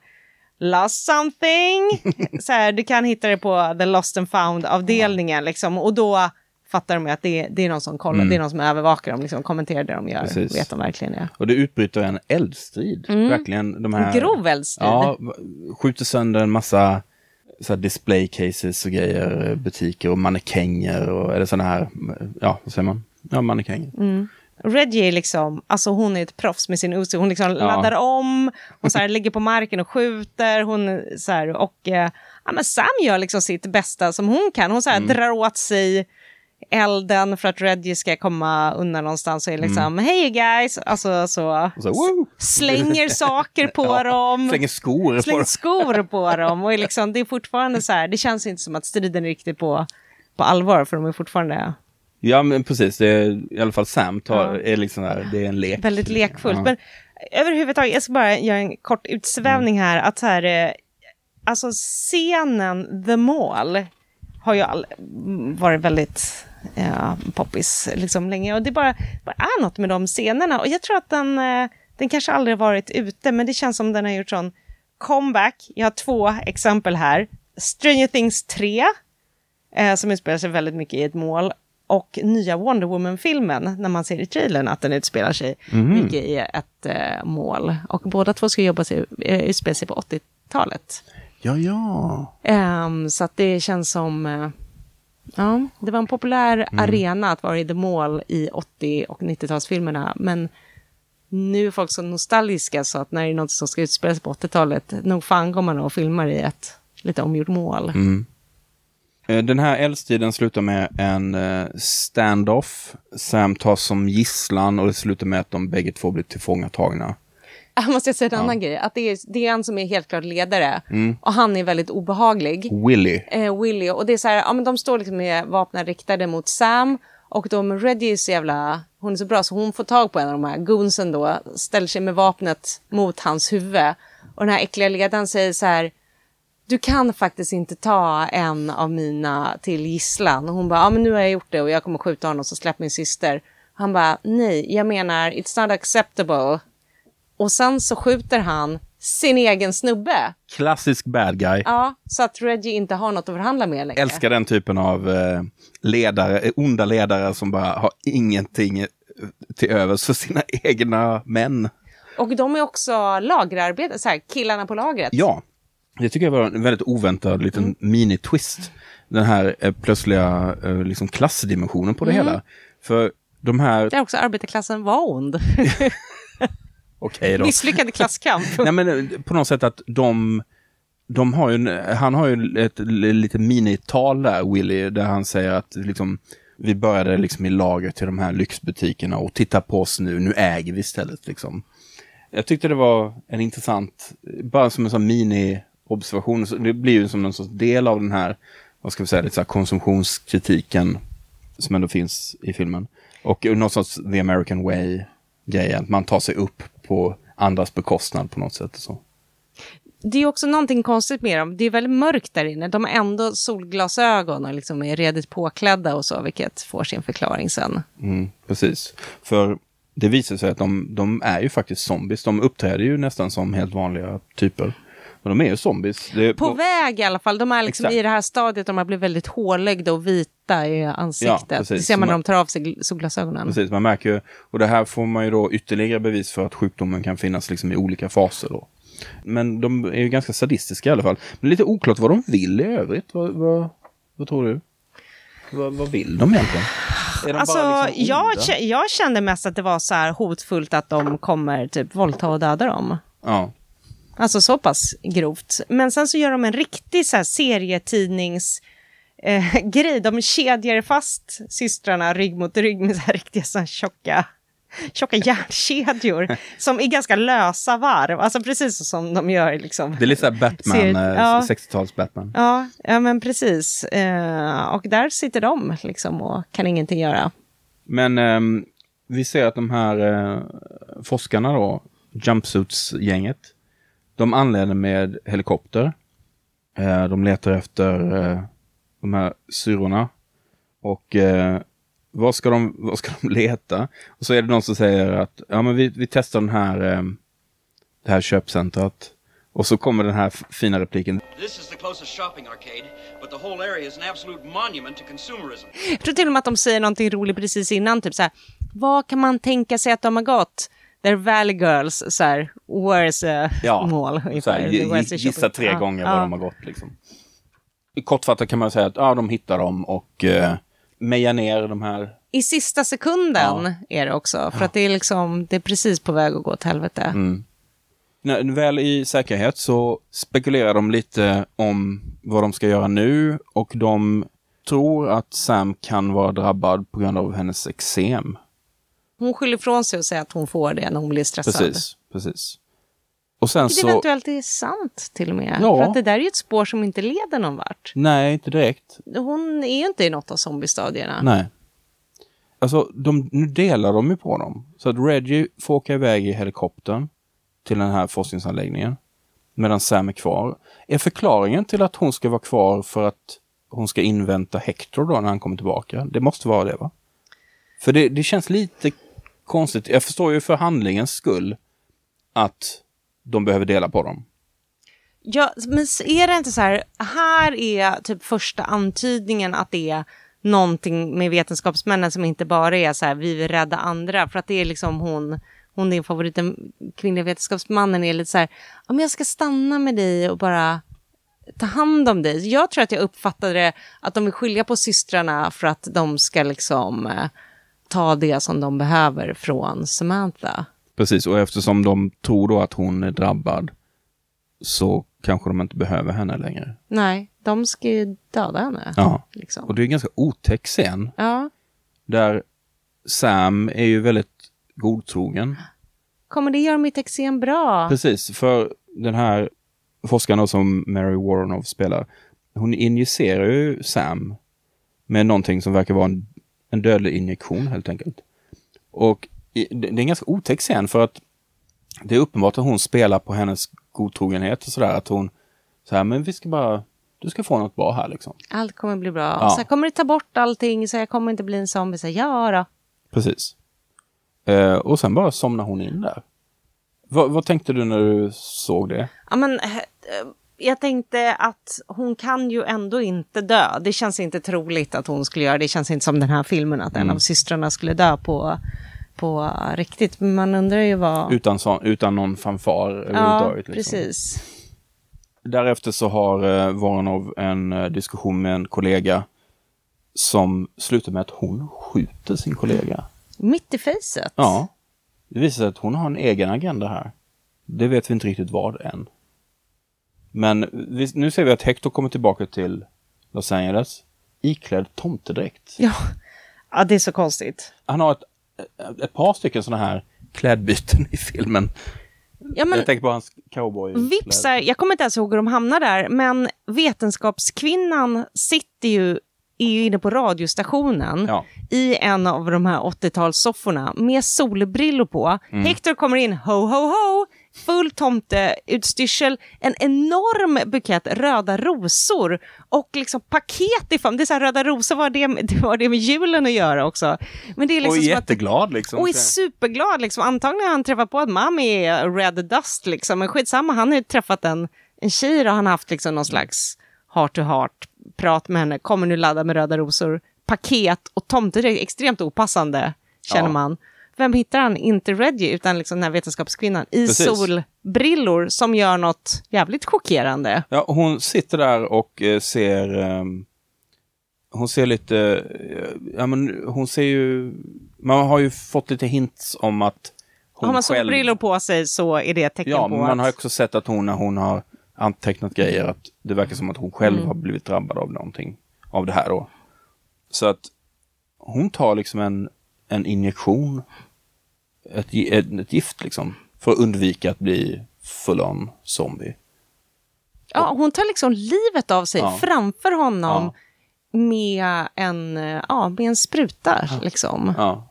S2: Lost something! så här, du kan hitta det på the lost and found-avdelningen. Liksom. Och då fattar de ju att det är, det är någon som kollar, det är någon som övervakar dem, liksom, kommenterar det de gör.
S1: Precis.
S2: Vet de verkligen är.
S1: Och det utbryter en eldstrid. Verkligen de här...
S2: Grov eldstrid.
S1: Ja, skjuter sönder en massa så display cases och grejer, butiker och mannekänger och eller sådana här, ja, vad säger man? Ja, mannekänger.
S2: Mm. Reggie är liksom, alltså hon är ett proffs med sin Uzi. Hon liksom laddar om, hon så här, ligger på marken och skjuter. Hon, så här, och eh, ja, men Sam gör liksom sitt bästa som hon kan. Hon så här, drar åt sig elden för att Reggie ska komma undan någonstans och är liksom, hej guys, alltså så,
S1: så,
S2: slänger saker på dem.
S1: Slänger skor på
S2: slänger
S1: dem.
S2: skor på dem. Och är liksom, det är fortfarande så här, det känns inte som att striden är riktigt på, på allvar, för de är fortfarande
S1: Ja, men precis. Det är, I alla fall Sam tar, är liksom där, det är en lek.
S2: väldigt lekfullt.
S1: Ja.
S2: Men överhuvudtaget, jag ska bara göra en kort utsvävning
S1: Mm.
S2: här. Att så här, eh, alltså scenen The Mall har ju all, varit väldigt eh, poppis liksom länge. Och det bara, bara är något med de scenerna. Och jag tror att den, eh, den kanske aldrig varit ute, men det känns som den har gjort sån comeback. Jag har två exempel här. Stranger Things 3, eh, som utspelar sig väldigt mycket i ett mål. Och nya Wonder Woman-filmen, när man ser i trailern att den utspelar sig mycket i ett eh, mål. Och båda två ska jobba sig, eh, utspela sig på 80-talet.
S1: Ja, ja.
S2: Ehm, så att det känns som... Ja, det var en populär
S1: Mm.
S2: arena att vara i The Mall i 80 och 90-talsfilmerna. Men nu är folk så nostalgiska så att när det är något som ska utspela sig på 80-talet, nog fan går man och filmar i ett lite omgjort mål.
S1: Mm. Eh, Den här eldstriden slutar med en eh, standoff. Sam tas som gisslan och det slutar med att de bägge två blir tillfångatagna.
S2: Jag måste säga en annan grej, att det är, det är han som är helt klart ledare.
S1: Mm.
S2: Och han är väldigt obehaglig.
S1: Willy.
S2: eh, Willy. Och det är så här, ja men de står liksom med vapnen riktade mot Sam. Och de, Reggie är så jävla, hon är så bra så hon får tag på en av de här goonsen då, ställer sig med vapnet mot hans huvud. Och den här äckliga ledaren säger så här, du kan faktiskt inte ta en av mina till gisslan. Och hon bara, ja men nu har jag gjort det och jag kommer skjuta honom så släpp min syster. Han bara, nej, jag menar, it's not acceptable. Och sen så skjuter han sin egen snubbe.
S1: Klassisk bad guy.
S2: Ja, så att Reggie inte har något att förhandla med längre.
S1: Älskar den typen av eh, ledare, eh, onda ledare som bara har ingenting eh, till övers för sina egna män.
S2: Och de är också lagerarbetare, så här, killarna på lagret.
S1: Ja, det tycker jag var en väldigt oväntad liten mini-twist. Den här eh, plötsliga eh, liksom klassdimensionen på det hela. För de här,
S2: Där också arbetarklassen var ond.
S1: okej då.
S2: Misslyckad klasskamp.
S1: Nej men eh, på något sätt att de, de har ju, en- han har ju ett lite minital där, Willy, där han säger att liksom, vi började liksom i lager till de här lyxbutikerna och titta på oss nu, nu äger vi istället liksom. Jag tyckte det var en intressant, bara som en sån mini-observation, det blir ju som någon sorts del av den här, vad ska vi säga, lite så konsumtionskritiken som ändå finns i filmen. Och någon sorts the American way-grejen, man tar sig upp på andras bekostnad på något sätt. Så.
S2: Det är också någonting konstigt med dem. Det är väldigt mörkt där inne. De har ändå solglasögon och liksom är redigt påklädda och så, vilket får sin förklaring sen.
S1: Mm, precis. För det visar sig att de, de är ju faktiskt zombies. De uppträder ju nästan som helt vanliga typer. Men de är ju zombies. Det,
S2: På väg i alla fall. De är liksom
S1: Exakt.
S2: i det här stadiet de har blivit väldigt hårlögda och vita i ansiktet.
S1: Ja,
S2: det ser man när de tar av sig solglasögonen.
S1: Precis, man märker ju, och det här får man ju då ytterligare bevis för att sjukdomen kan finnas liksom i olika faser då. Men de är ju ganska sadistiska i alla fall. Men lite oklart vad de vill i övrigt. Vad, vad, vad tror du? Vad, vad vill de egentligen? Är
S2: Alltså,
S1: liksom
S2: jag, jag kände mest att det var så här hotfullt att de kommer typ våldta och döda dem.
S1: Ja,
S2: Alltså så pass grovt. Men sen så gör de en riktig så här serietidnings... Eh, grej. De kedjar fast systrarna rygg mot rygg med så här riktiga så här tjocka, tjocka järnkedjor som är ganska lösa varv. Alltså precis som de gör liksom.
S1: det är lite såhär Batman,
S2: Ser-
S1: eh,
S2: ja.
S1: 60-tals Batman.
S2: Ja, ja men precis. Eh, och där sitter de liksom och kan ingenting göra.
S1: Men ehm, vi ser att de här eh, forskarna då, Jumpsuits-gänget, de anländer med helikopter. Eh, de letar efter eh, de här syrorna. Och eh, vad, ska de, vad ska de leta? Och så är det någon som säger att ja, men vi, vi testar den här, det här köpcentret. Och så kommer den här fina repliken.
S9: This is the closest shopping arcade, but the whole area is an absolute monument to consumerism.
S2: Jag tror till och med att de säger någonting roligt precis innan, typ så här, vad kan man tänka sig att de har gått? They're Valley Girls, så här, where's a
S1: Ja, så här,
S2: Where's
S1: gissa
S2: shopping-
S1: tre gånger
S2: ja.
S1: var de har gått. Liksom. Kortfattat kan man säga att ja, de hittar dem och eh, mejar ner de här.
S2: I sista sekunden
S1: Ja.
S2: är det också, för att det är liksom, det är precis på väg att gå åt helvete.
S1: Mm. När, väl i säkerhet så spekulerar de lite om vad de ska göra nu och de tror att Sam kan vara drabbad på grund av hennes eksem.
S2: Hon skyller ifrån sig och säger att hon får det när hon blir stressad.
S1: Precis, precis. Och sen
S2: Vilket
S1: så...
S2: eventuellt är sant till och med.
S1: Ja.
S2: För att det där är ju ett spår som inte leder någon vart.
S1: Nej, inte direkt.
S2: Hon är ju inte i något av zombiestadierna.
S1: Nej. Alltså, de, nu delar de ju på dem. Så att Reggie får åka iväg i helikoptern till den här forskningsanläggningen. Medan Sam är kvar. Är förklaringen till att hon ska vara kvar för att hon ska invänta Hector då när han kommer tillbaka? Det måste vara det va? För det, det känns lite konstigt. Jag förstår ju för handlingens skull att de behöver dela på dem.
S2: Ja, men är det inte så här, här är typ första antydningen att det är någonting med vetenskapsmännen som inte bara är så här, vi vill rädda andra, för att det är liksom hon, hon din favorit, den kvinnliga vetenskapsmannen är lite så här, om jag ska stanna med dig och bara ta hand om dig. Jag tror att jag uppfattade det att de vill skilja på systrarna för att de ska liksom eh, ta det som de behöver från Samantha.
S1: Precis, och eftersom de tror då att hon är drabbad så kanske de inte behöver henne längre.
S2: Nej, de ska ju döda henne.
S1: Ja,
S2: Liksom.
S1: och det är en ganska otäck scen
S2: Ja.
S1: där Sam är ju väldigt godtrogen.
S2: Kommer det göra mitt eksem bra?
S1: Precis, för den här forskaren som Mary Warrenov spelar, hon injicerar ju Sam med någonting som verkar vara en, en dödlig injektion helt enkelt. Och det är en ganska otäck scen för att det är uppenbart att hon spelar på hennes godtrogenhet och sådär, att hon så här, men vi ska bara, du ska få något bra här liksom.
S2: Allt kommer bli bra.
S1: Ja.
S2: Här, kommer det ta bort allting så jag kommer inte bli en zombie? Så ja då.
S1: Precis. Eh, och sen bara somnar hon in där. Vad, vad tänkte du när du såg det?
S2: Ja, men, eh, jag tänkte att hon kan ju ändå inte dö. Det känns inte troligt att hon skulle göra det. Det känns inte som den här filmen att en
S1: Mm.
S2: av systrarna skulle dö på, på riktigt. Men man undrar ju vad...
S1: Utan, sån, utan någon fanfar
S2: ja,
S1: överhuvudtaget. liksom.
S2: precis.
S1: Därefter så har eh, Voronov en eh, diskussion med en kollega som slutar med att hon skjuter sin kollega.
S2: Mitt i facet.
S1: Ja, det visar sig att hon har en egen agenda här. Det vet vi inte riktigt vad än. Men vi, nu ser vi att Hector kommer tillbaka till Los Angeles iklädd tomtedräkt.
S2: Ja. ja, det är så konstigt.
S1: Han har ett, ett par stycken sådana här klädbyten i filmen.
S2: Ja, men
S1: Jag tänker på hans cowboy.
S2: Vipsar, jag kommer inte ens ihåg hur de hamnar där, men vetenskapskvinnan sitter ju, är ju inne på radiostationen
S1: Ja.
S2: i en av de här 80-talssofforna med solbrillor på.
S1: Mm.
S2: Hector kommer in, ho, ho, ho, full tomteutstyrsel, en enorm bukett röda rosor och liksom paket i form. Det är så här, röda rosor, vad har det, det, har det med julen att göra också? Men det är liksom
S1: och
S2: att
S1: jätteglad liksom.
S2: och är superglad. Liksom. Antagligen har han träffat på att Mami är Red Dust, liksom. men skitsamma, han har ju träffat en, en tjej och han har haft liksom, någon slags heart to heart prat med henne, kommer nu ladda med röda rosor, paket och tomtedräkt, extremt opassande, känner
S1: Ja.
S2: man. Vem hittar han? Inte Reggie, utan liksom den här vetenskapskvinnan i
S1: Precis.
S2: solbrillor som gör något jävligt chockerande.
S1: Ja, hon sitter där och eh, ser... ehm, hon ser lite... eh, ja, men hon ser ju... Man har ju fått lite hints om att hon
S2: har man
S1: själv...
S2: solbrillor på sig så är det ett tecken
S1: Ja,
S2: på
S1: men man
S2: att...
S1: har också sett att hon när hon har antecknat grejer att det verkar som att hon själv
S2: Mm.
S1: har blivit drabbad av någonting av det här då. Så att hon tar liksom en, en injektion, ett, ett, gift liksom, för att undvika att bli full on zombie.
S2: Ja, hon tar liksom livet av sig
S1: Ja.
S2: framför honom
S1: Ja.
S2: med, en, ja, med en spruta. Liksom.
S1: Ja.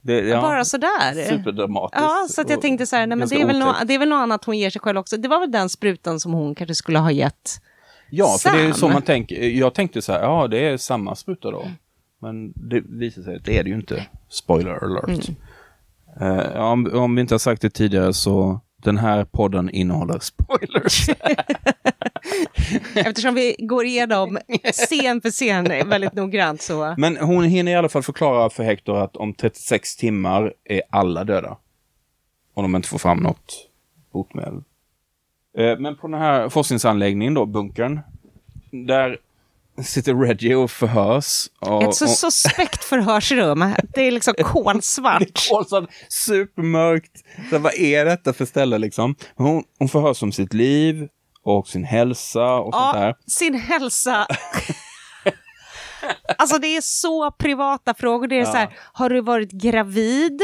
S1: Det, ja.
S2: Bara sådär.
S1: Superdramatiskt.
S2: Ja, så jag tänkte så här, nej, men det, är väl
S1: otäckt.
S2: det är väl något annat hon ger sig själv också. Det var väl den sprutan som hon kanske skulle ha gett
S1: Ja, för det är så
S2: Sam.
S1: man tänker. Jag tänkte så här, ja det är samma spruta då. Men det visar sig att det är det ju inte. Spoiler alert.
S2: Mm.
S1: Eh, om, om vi inte har sagt det tidigare så den här podden innehåller spoilers.
S2: Eftersom vi går igenom scen för scen väldigt noggrant så...
S1: Men hon hinner i alla fall förklara för Hector att om 36 timmar är alla döda. Om de inte får fram något botemedel. Eh, Men på den här forskningsanläggningen då, bunkern, där sitter Reggie och förhörs. Och,
S2: Ett så
S1: och-
S2: suspekt förhörsrum. Det är liksom kolsvart.
S1: kolsvart, supermörkt. Så vad är detta för ställe liksom? Hon, hon förhörs om sitt liv och sin hälsa och sånt
S2: Ja,
S1: där.
S2: sin hälsa. alltså det är så privata frågor. Det är
S1: Ja.
S2: så här, har du varit gravid?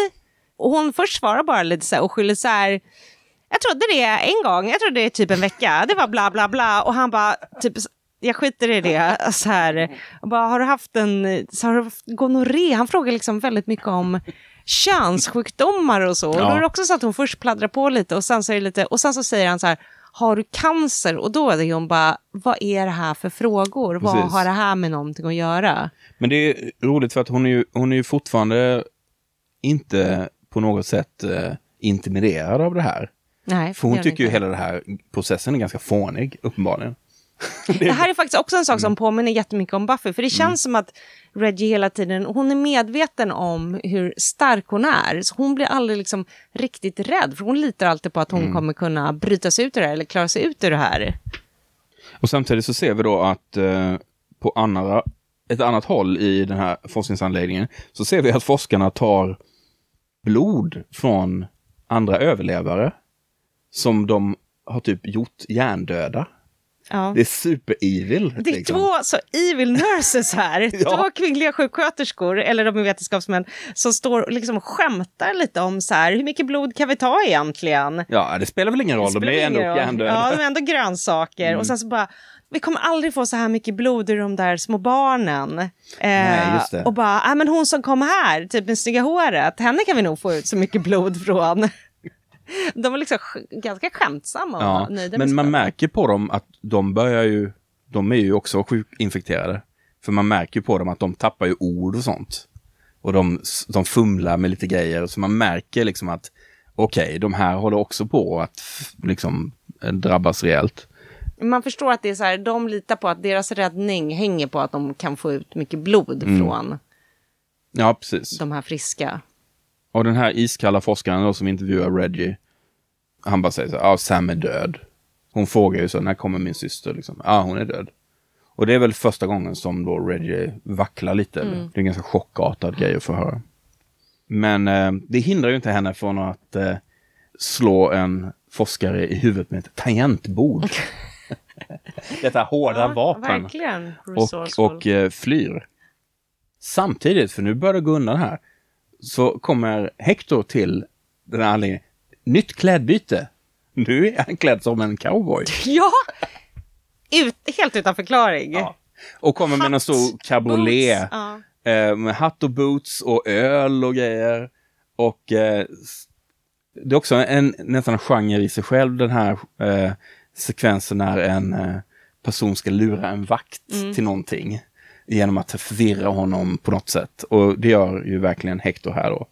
S2: Och hon först svarar bara lite så här och skyller så här, jag trodde det en gång, jag trodde det är typ en vecka, det var bla bla bla. Och han bara, typ, jag skiter i det. Så här, bara, har du haft en, så har du haft gonorré? Han frågar liksom väldigt mycket om könssjukdomar och så. Och då är det också så att hon först pladdrar på lite och sen så, lite, och sen så säger han så här, har du cancer? Och då är det hon bara, vad är det här för frågor? Vad
S1: Precis.
S2: har det här med någonting att göra?
S1: Men det är roligt för att hon är ju, hon är ju fortfarande inte på något sätt eh, intimiderad av det här.
S2: Nej,
S1: För hon tycker ju hela den här processen är ganska fånig, uppenbarligen.
S2: Det här är faktiskt också en sak
S1: Mm.
S2: som påminner jättemycket om Buffy. För det känns som att Reggie hela tiden, hon är medveten om hur stark hon är. Så hon blir aldrig liksom riktigt rädd. För hon litar alltid på att hon
S1: Mm.
S2: kommer kunna bryta sig ut ur det här eller klara sig ut ur det här.
S1: Och samtidigt så ser vi då att eh, på andra, ett annat håll i den här forskningsanläggningen så ser vi att forskarna tar blod från andra överlevare som de har typ gjort hjärndöda.
S2: Ja.
S1: Det är super-evil.
S2: Det är
S1: liksom.
S2: två så evil nurses här,
S1: Ja.
S2: två kvinnliga sjuksköterskor, eller de är vetenskapsmän, som står och liksom skämtar lite om så här, hur mycket blod kan vi ta egentligen?
S1: Ja, det spelar väl ingen roll, de är ändå hjärndöda.
S2: Ja, de är ändå grönsaker.
S1: Mm.
S2: Och sen så bara, vi kommer aldrig få så här mycket blod ur de där små barnen. Eh,
S1: Nej.
S2: Och bara, ah, men hon som kom här, typ med snygga håret, henne kan vi nog få ut så mycket blod från. De är liksom sk- ganska skämtsamma och
S1: Ja,
S2: nöjda
S1: men man märker på dem att de börjar ju, de är ju också sjukinfekterade. För man märker på dem att de tappar ju ord och sånt. Och de, de fumlar med lite grejer, så man märker liksom att okej, de här håller också på att liksom eh, drabbas rejält.
S2: Man förstår att det är så här, de litar på att deras räddning hänger på att de kan få ut mycket blod
S1: Mm.
S2: från
S1: Ja, precis.
S2: de här friska.
S1: Och den här iskalla forskaren då som intervjuar Reggie, han bara säger så här, ja, Sam är död. Hon frågar ju så, när kommer min syster? Liksom, ja, hon är död. Och det är väl första gången som då Reggie vacklar lite. eller? Det är en ganska chockartad grej att få höra. Men eh, det hindrar ju inte henne från att eh, slå en forskare i huvudet med ett tangentbord. Detta hårda vapen
S2: Verkligen
S1: och, och eh, flyr. Samtidigt, för nu börjar det gå undan här, så kommer Hector till den här anledningen. Nytt klädbyte. Nu är han klädd som en cowboy.
S2: Ja! Ut, helt utan förklaring.
S1: Ja. Och kommer med en stor cabriolet.
S2: ja.
S1: Eh, med hatt och boots och öl och grejer. Och eh, det är också en nästan en genre i sig själv, den här eh, sekvensen när en eh, person ska lura en vakt till någonting. Genom att förvirra honom på något sätt. Och det gör ju verkligen Hector här då.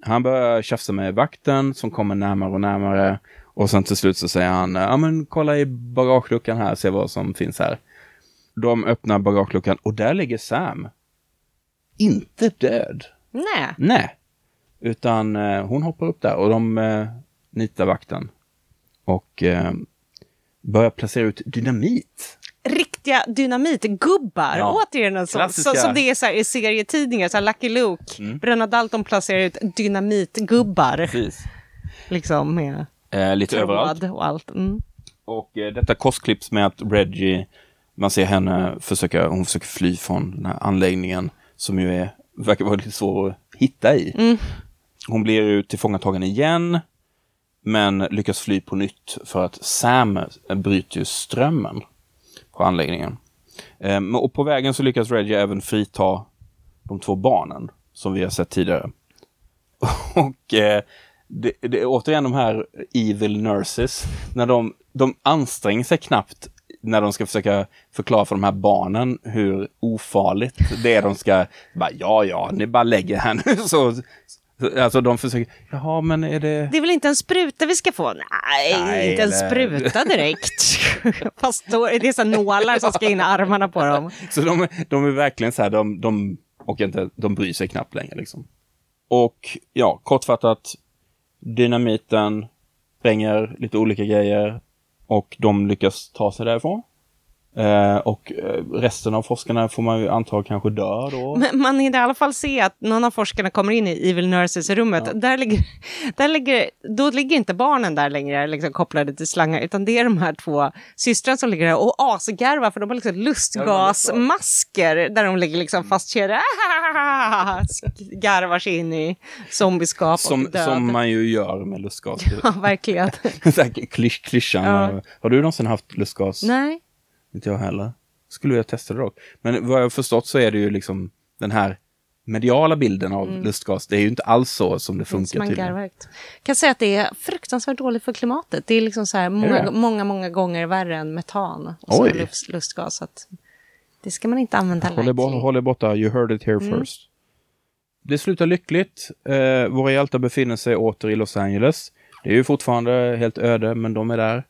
S1: Han börjar tjafsa med vakten som kommer närmare och närmare. Och sen till slut så säger han, ja men kolla i bagageluckan här, se vad som finns här. De öppnar bagageluckan och där ligger Sam. Inte död.
S2: Nej.
S1: Nej. Utan eh, hon hoppar upp där och de eh, nitar vakten. Och eh, börjar placera ut dynamit.
S2: Riktiga dynamitgubbar.
S1: Ja.
S2: Återigen en sån, så, som det är så i serietidningar, så här Lucky Luke.
S1: Mm.
S2: Bröderna Dalton placerar ut dynamitgubbar.
S1: Precis.
S2: Liksom med
S1: Eh, lite överallt.
S2: och allt. Mm.
S1: Och eh, detta korsklipps med att Reggie, man ser henne försöka, hon försöker fly från den här anläggningen som ju är, verkar vara lite svår att hitta i. Hon blir ju tillfångatagen igen, men lyckas fly på nytt för att Sam bryter ju strömmen anläggningen. Eh, och på vägen så lyckas Reggie även frita de två barnen som vi har sett tidigare. Och eh, det, det är återigen de här evil nurses, när de, de anstränger sig knappt när de ska försöka förklara för de här barnen hur ofarligt det är de ska, bara, ja ja, ni bara lägger här nu så- alltså de försöker, jaha men är det,
S2: Det är väl inte en spruta vi ska få? Nej,
S1: Nej,
S2: inte en
S1: eller-
S2: spruta direkt. Fast då, det är så nålar som ska in i armarna på dem.
S1: Så de, de är verkligen så här, de, de, och inte, de bryr sig knappt längre liksom. Och ja, kortfattat, dynamiten spränger lite olika grejer och de lyckas ta sig därifrån. Eh, och eh, resten av forskarna får man ju anta kanske dör då.
S2: Men man hinner i alla fall se att någon av forskarna kommer in i Evil Nurses-rummet. Där ligger, där ligger, då ligger inte barnen där längre liksom, kopplade till slangar, utan det är de här två systrarna som ligger där och asgarvar för de har liksom lustgasmasker där de ligger liksom fastkedjade. Garvar sig in i zombieskap
S1: Som,
S2: och död.
S1: som man ju gör med lustgas.
S2: Ja, verkligen.
S1: Klysch, klyschan.
S2: Ja.
S1: Har du någonsin haft lustgas?
S2: Nej.
S1: Inte jag heller. Skulle jag testa det dock. Men vad jag har förstått så är det ju liksom den här mediala bilden av lustgas. Det är ju inte alls så som det
S2: Mm.
S1: Funkar
S2: man
S1: tydligen.
S2: kan säga att det är fruktansvärt dåligt för klimatet. Det är liksom så här många, många, många gånger värre än metan och lust, lustgas. Så att det ska man inte använda
S1: Håll bort, håll er borta, you heard it here
S2: Mm.
S1: first. Det slutar lyckligt. Eh, våra hjältar befinner sig åter i Los Angeles. Det är ju fortfarande helt öde, men de är där.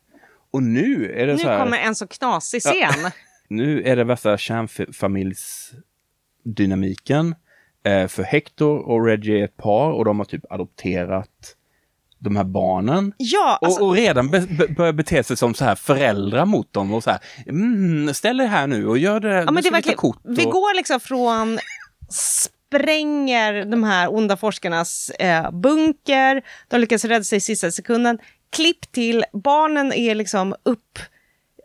S1: Och nu är det
S2: Nu
S1: så här.
S2: kommer en så knasig scen.
S1: Nu är det värsta kärnfamiljsdynamiken. Eh, för Hector och Reggie är ett par och de har typ adopterat de här barnen.
S2: Ja, alltså,
S1: och, och redan be, be, börjar bete sig som så här föräldrar mot dem och så här, mm, ställ dig här nu och gör det,
S2: ja, men det
S1: vi
S2: verkligen,
S1: kort.
S2: vi
S1: och,
S2: går liksom från spränger de här onda forskarnas eh, bunker, de lyckas rädda sig i sista sekunden, klipp till, barnen är liksom upp,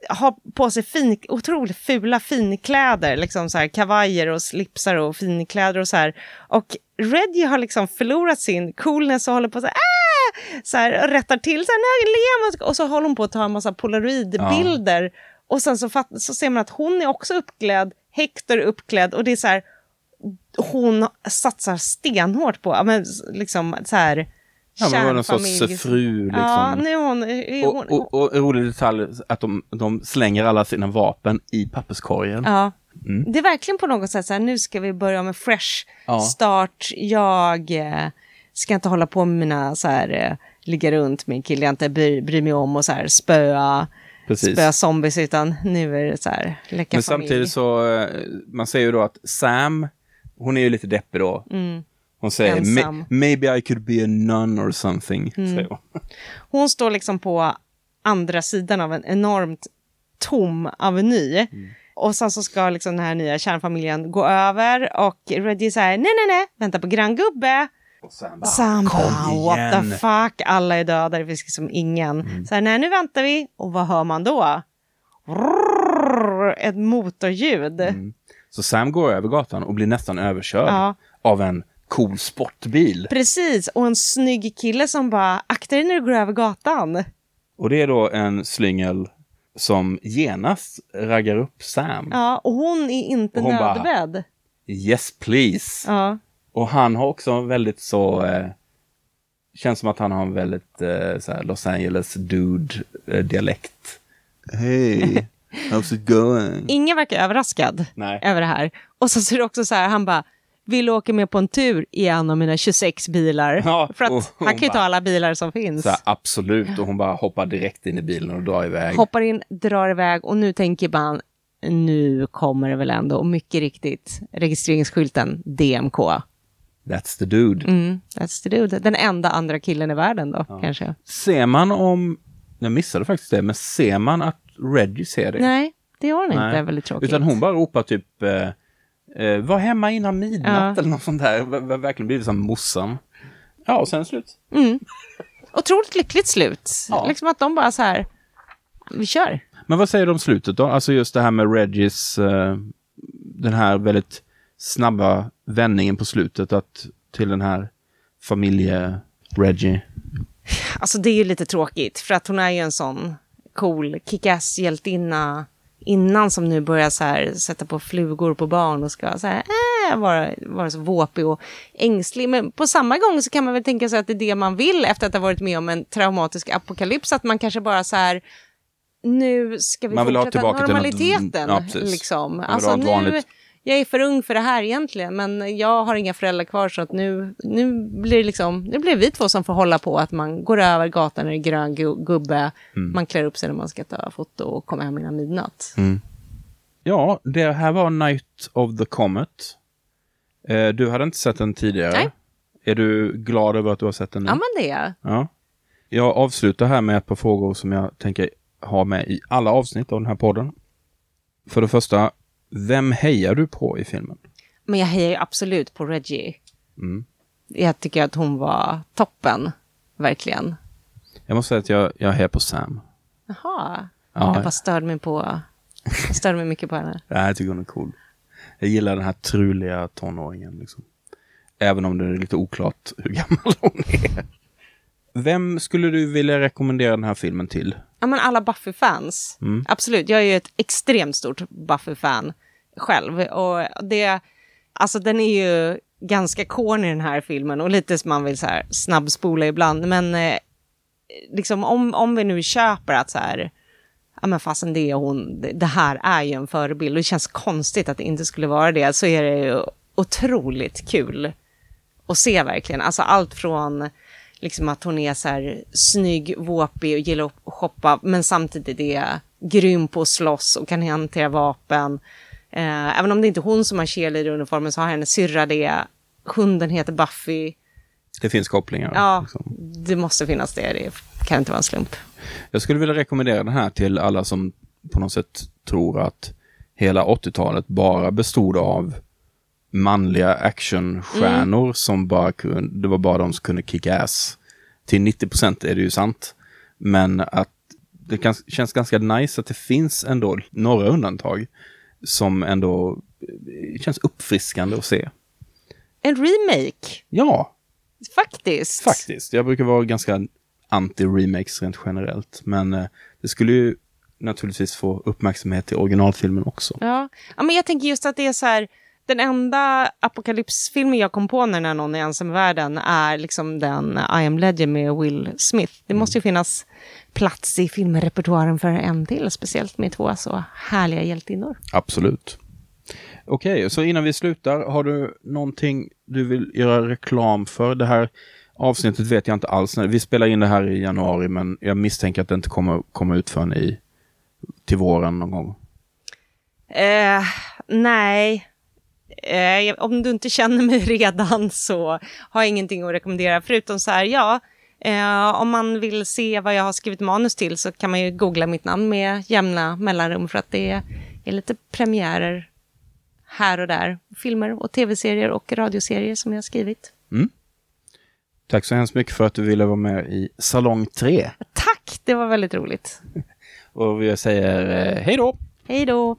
S2: har på sig fin, otroligt fula finkläder, liksom så här kavajer och slipsar och finkläder och så här. Och Reggie har liksom förlorat sin coolness och håller på så här, ah! så här rättar till, så här, och så håller hon på att ta en massa polaroidbilder. Och sen så, fatt, så ser man att hon är också uppklädd, Hector är uppklädd och det är så här, hon satsar stenhårt på, ja, men liksom så här,
S1: Ja, men var någon sorts fru liksom.
S2: Ja, nu hon... Hon
S1: och, och, och en rolig detalj att de, de slänger alla sina vapen i papperskorgen.
S2: ja.
S1: Mm.
S2: Det är verkligen på något sätt så här, nu ska vi börja med fresh
S1: Ja.
S2: start. Jag eh, ska inte hålla på med mina så här, eh, ligga runt med killar jag inte bryr, bryr mig om och så här spöa,
S1: Precis.
S2: spöa zombies, utan nu är det så här, läcka
S1: Men
S2: familj.
S1: samtidigt så, eh, man säger ju då att Sam, hon är ju lite deppig då. Hon säger,
S2: Mm. Ensam.
S1: "Ma- maybe I could be a nun or something.
S2: Mm.
S1: Hon.
S2: Hon står liksom på andra sidan av en enormt tom aveny.
S1: Mm.
S2: Och sen så ska liksom den här nya kärnfamiljen gå över och Reggie säger nej, nej, nej, vänta på granngubbe.
S1: Och Sam bara,
S2: Sam bara,
S1: kom
S2: what the fuck, alla är döda, det finns liksom ingen. Så här, nej nu väntar vi, och vad hör man då? Rrrr, ett motorljud.
S1: Så Sam går över gatan och blir nästan överkörd
S2: Ja.
S1: av en cool sportbil.
S2: Precis, och en snygg kille som bara, akta dig när du går över gatan.
S1: Och det är då en slyngel som genast raggar upp Sam.
S2: Ja, och hon är inte
S1: Och hon bara-
S2: nödbedd.
S1: Yes please.
S2: Ja.
S1: Och han har också en väldigt så... Eh, känns som att han har en väldigt eh, så här Los Angeles dude-dialekt. Hej, how's it going?
S2: Ingen verkar överraskad
S1: Nej.
S2: över det här. Och så ser det också så här, han bara, vill du åka med på en tur i en av mina 26 bilar?
S1: Ja,
S2: För att han kan ju ta alla bilar som finns.
S1: Här, absolut, och hon bara hoppar direkt in i bilen och drar iväg.
S2: Hoppar in, drar iväg och nu tänker man, nu kommer det väl ändå. Och mycket riktigt, registreringsskylten DMK.
S1: That's the dude.
S2: Mm, that's the dude. Den enda andra killen i världen då, kanske.
S1: Ser man om... Jag missade faktiskt det, men ser man att Reggie ser det?
S2: Nej, det gör hon inte.
S1: Nej.
S2: Är väldigt tråkigt.
S1: Utan hon bara ropar typ eh, eh, var hemma innan midnatt
S2: Ja.
S1: eller något sånt där. Ver- Verkligen blivit som morsan. Ja, och sen slut.
S2: Otroligt lyckligt slut.
S1: Ja.
S2: Liksom att de bara så här, vi kör.
S1: Men vad säger du om slutet då? Alltså just det här med Reggies, eh, den här väldigt snabba vändningen på slutet att till den här familje-Reggie.
S2: Alltså det är ju lite tråkigt för att hon är ju en sån cool kick-ass hjältinna innan som nu börjar så här sätta på flugor på barn och ska så här, äh, vara, vara så våpig och ängslig. Men på samma gång så kan man väl tänka sig att det är det man vill efter att ha varit med om en traumatisk apokalyps. Att man kanske bara så här, nu ska vi
S1: Man vill ha
S2: fortsätta
S1: tillbaka till något-
S2: normaliteten.
S1: ja,
S2: liksom. Alltså
S1: ha
S2: nu,
S1: vanligt-
S2: jag är för ung för det här egentligen, men jag har inga föräldrar kvar så att nu, nu blir det liksom, nu blir det vi två som får hålla på att man går över gatan när det är grön gu- gubbe,
S1: Mm.
S2: man klär upp sig när man ska ta foto och komma hem innan midnatt.
S1: Ja, det här var Night of the Comet. Eh, du hade inte sett den tidigare.
S2: Nej.
S1: Är du glad över att du har sett den nu?
S2: Ja, men det är jag.
S1: Ja. Jag avslutar här med ett par frågor som jag tänker ha med i alla avsnitt av den här podden. För det första, vem hejar du på i filmen?
S2: Men jag hejar ju absolut på Reggie.
S1: Mm.
S2: Jag tycker att hon var toppen, verkligen.
S1: Jag måste säga att jag, jag hejar på Sam.
S2: Jaha,
S1: Ja.
S2: jag bara störde mig på, jag störde mig mycket på henne.
S1: Ja, jag tycker hon är cool. Jag gillar den här truliga tonåringen. Liksom. Även om det är lite oklart hur gammal hon är. Vem skulle du vilja rekommendera den här filmen till?
S2: Ja, men alla Buffy-fans.
S1: Mm.
S2: Absolut, jag är ju ett extremt stort Buffy-fan själv. Och det, alltså den är ju ganska corny den här filmen och lite som man vill så här snabbspola ibland. Men eh, liksom om, om vi nu köper att så här, ja men fasen det är hon, det, det här är ju en förebild och det känns konstigt att det inte skulle vara det, så är det ju otroligt kul att se verkligen. Alltså allt från liksom att hon är så här snygg, våpig och gillar att shoppa, men samtidigt är grym på att slåss och kan hantera vapen. Eh, även om det inte är hon som har cheerleader-uniformen så har hennes syrra det. Hunden heter Buffy.
S1: Det finns kopplingar.
S2: Ja,
S1: liksom.
S2: det måste finnas det. Det kan inte vara en slump.
S1: Jag skulle vilja rekommendera den här till alla som på något sätt tror att hela 80-talet bara bestod av manliga actionstjärnor
S2: Mm.
S1: som bara kunde, det var bara de som kunde kick ass. Till 90 procent är det ju sant. Men att det kan, känns ganska nice att det finns ändå några undantag som ändå eh, känns uppfriskande att se.
S2: En remake,
S1: Ja,
S2: faktiskt.
S1: faktiskt. Jag brukar vara ganska anti-remakes rent generellt. Men eh, det skulle ju naturligtvis få uppmärksamhet i originalfilmen också.
S2: Ja. ja, men jag tänker just att det är så här, den enda apokalypsfilmen jag kom på när när någon är ensam i världen är liksom den I am legend med Will Smith. Det måste ju finnas plats i filmrepertoaren för en till, speciellt med två så härliga hjältinnor.
S1: Absolut. Okej, så innan vi slutar, har du någonting du vill göra reklam för? Det här avsnittet vet jag inte alls. när- Vi spelar in det här i januari, men jag misstänker att det inte kommer komma ut förrän i till våren någon gång.
S2: Eh, nej. Eh, om du inte känner mig redan så har jag ingenting att rekommendera. Förutom så här, ja, eh, om man vill se vad jag har skrivit manus till så kan man ju googla mitt namn med jämna mellanrum för att det är lite premiärer här och där. Filmer och tv-serier och radioserier som jag har skrivit.
S1: Tack så hemskt mycket för att du ville vara med i Salong 3.
S2: Tack, det var väldigt roligt.
S1: Och vi säger eh, hej då!
S2: Hej då!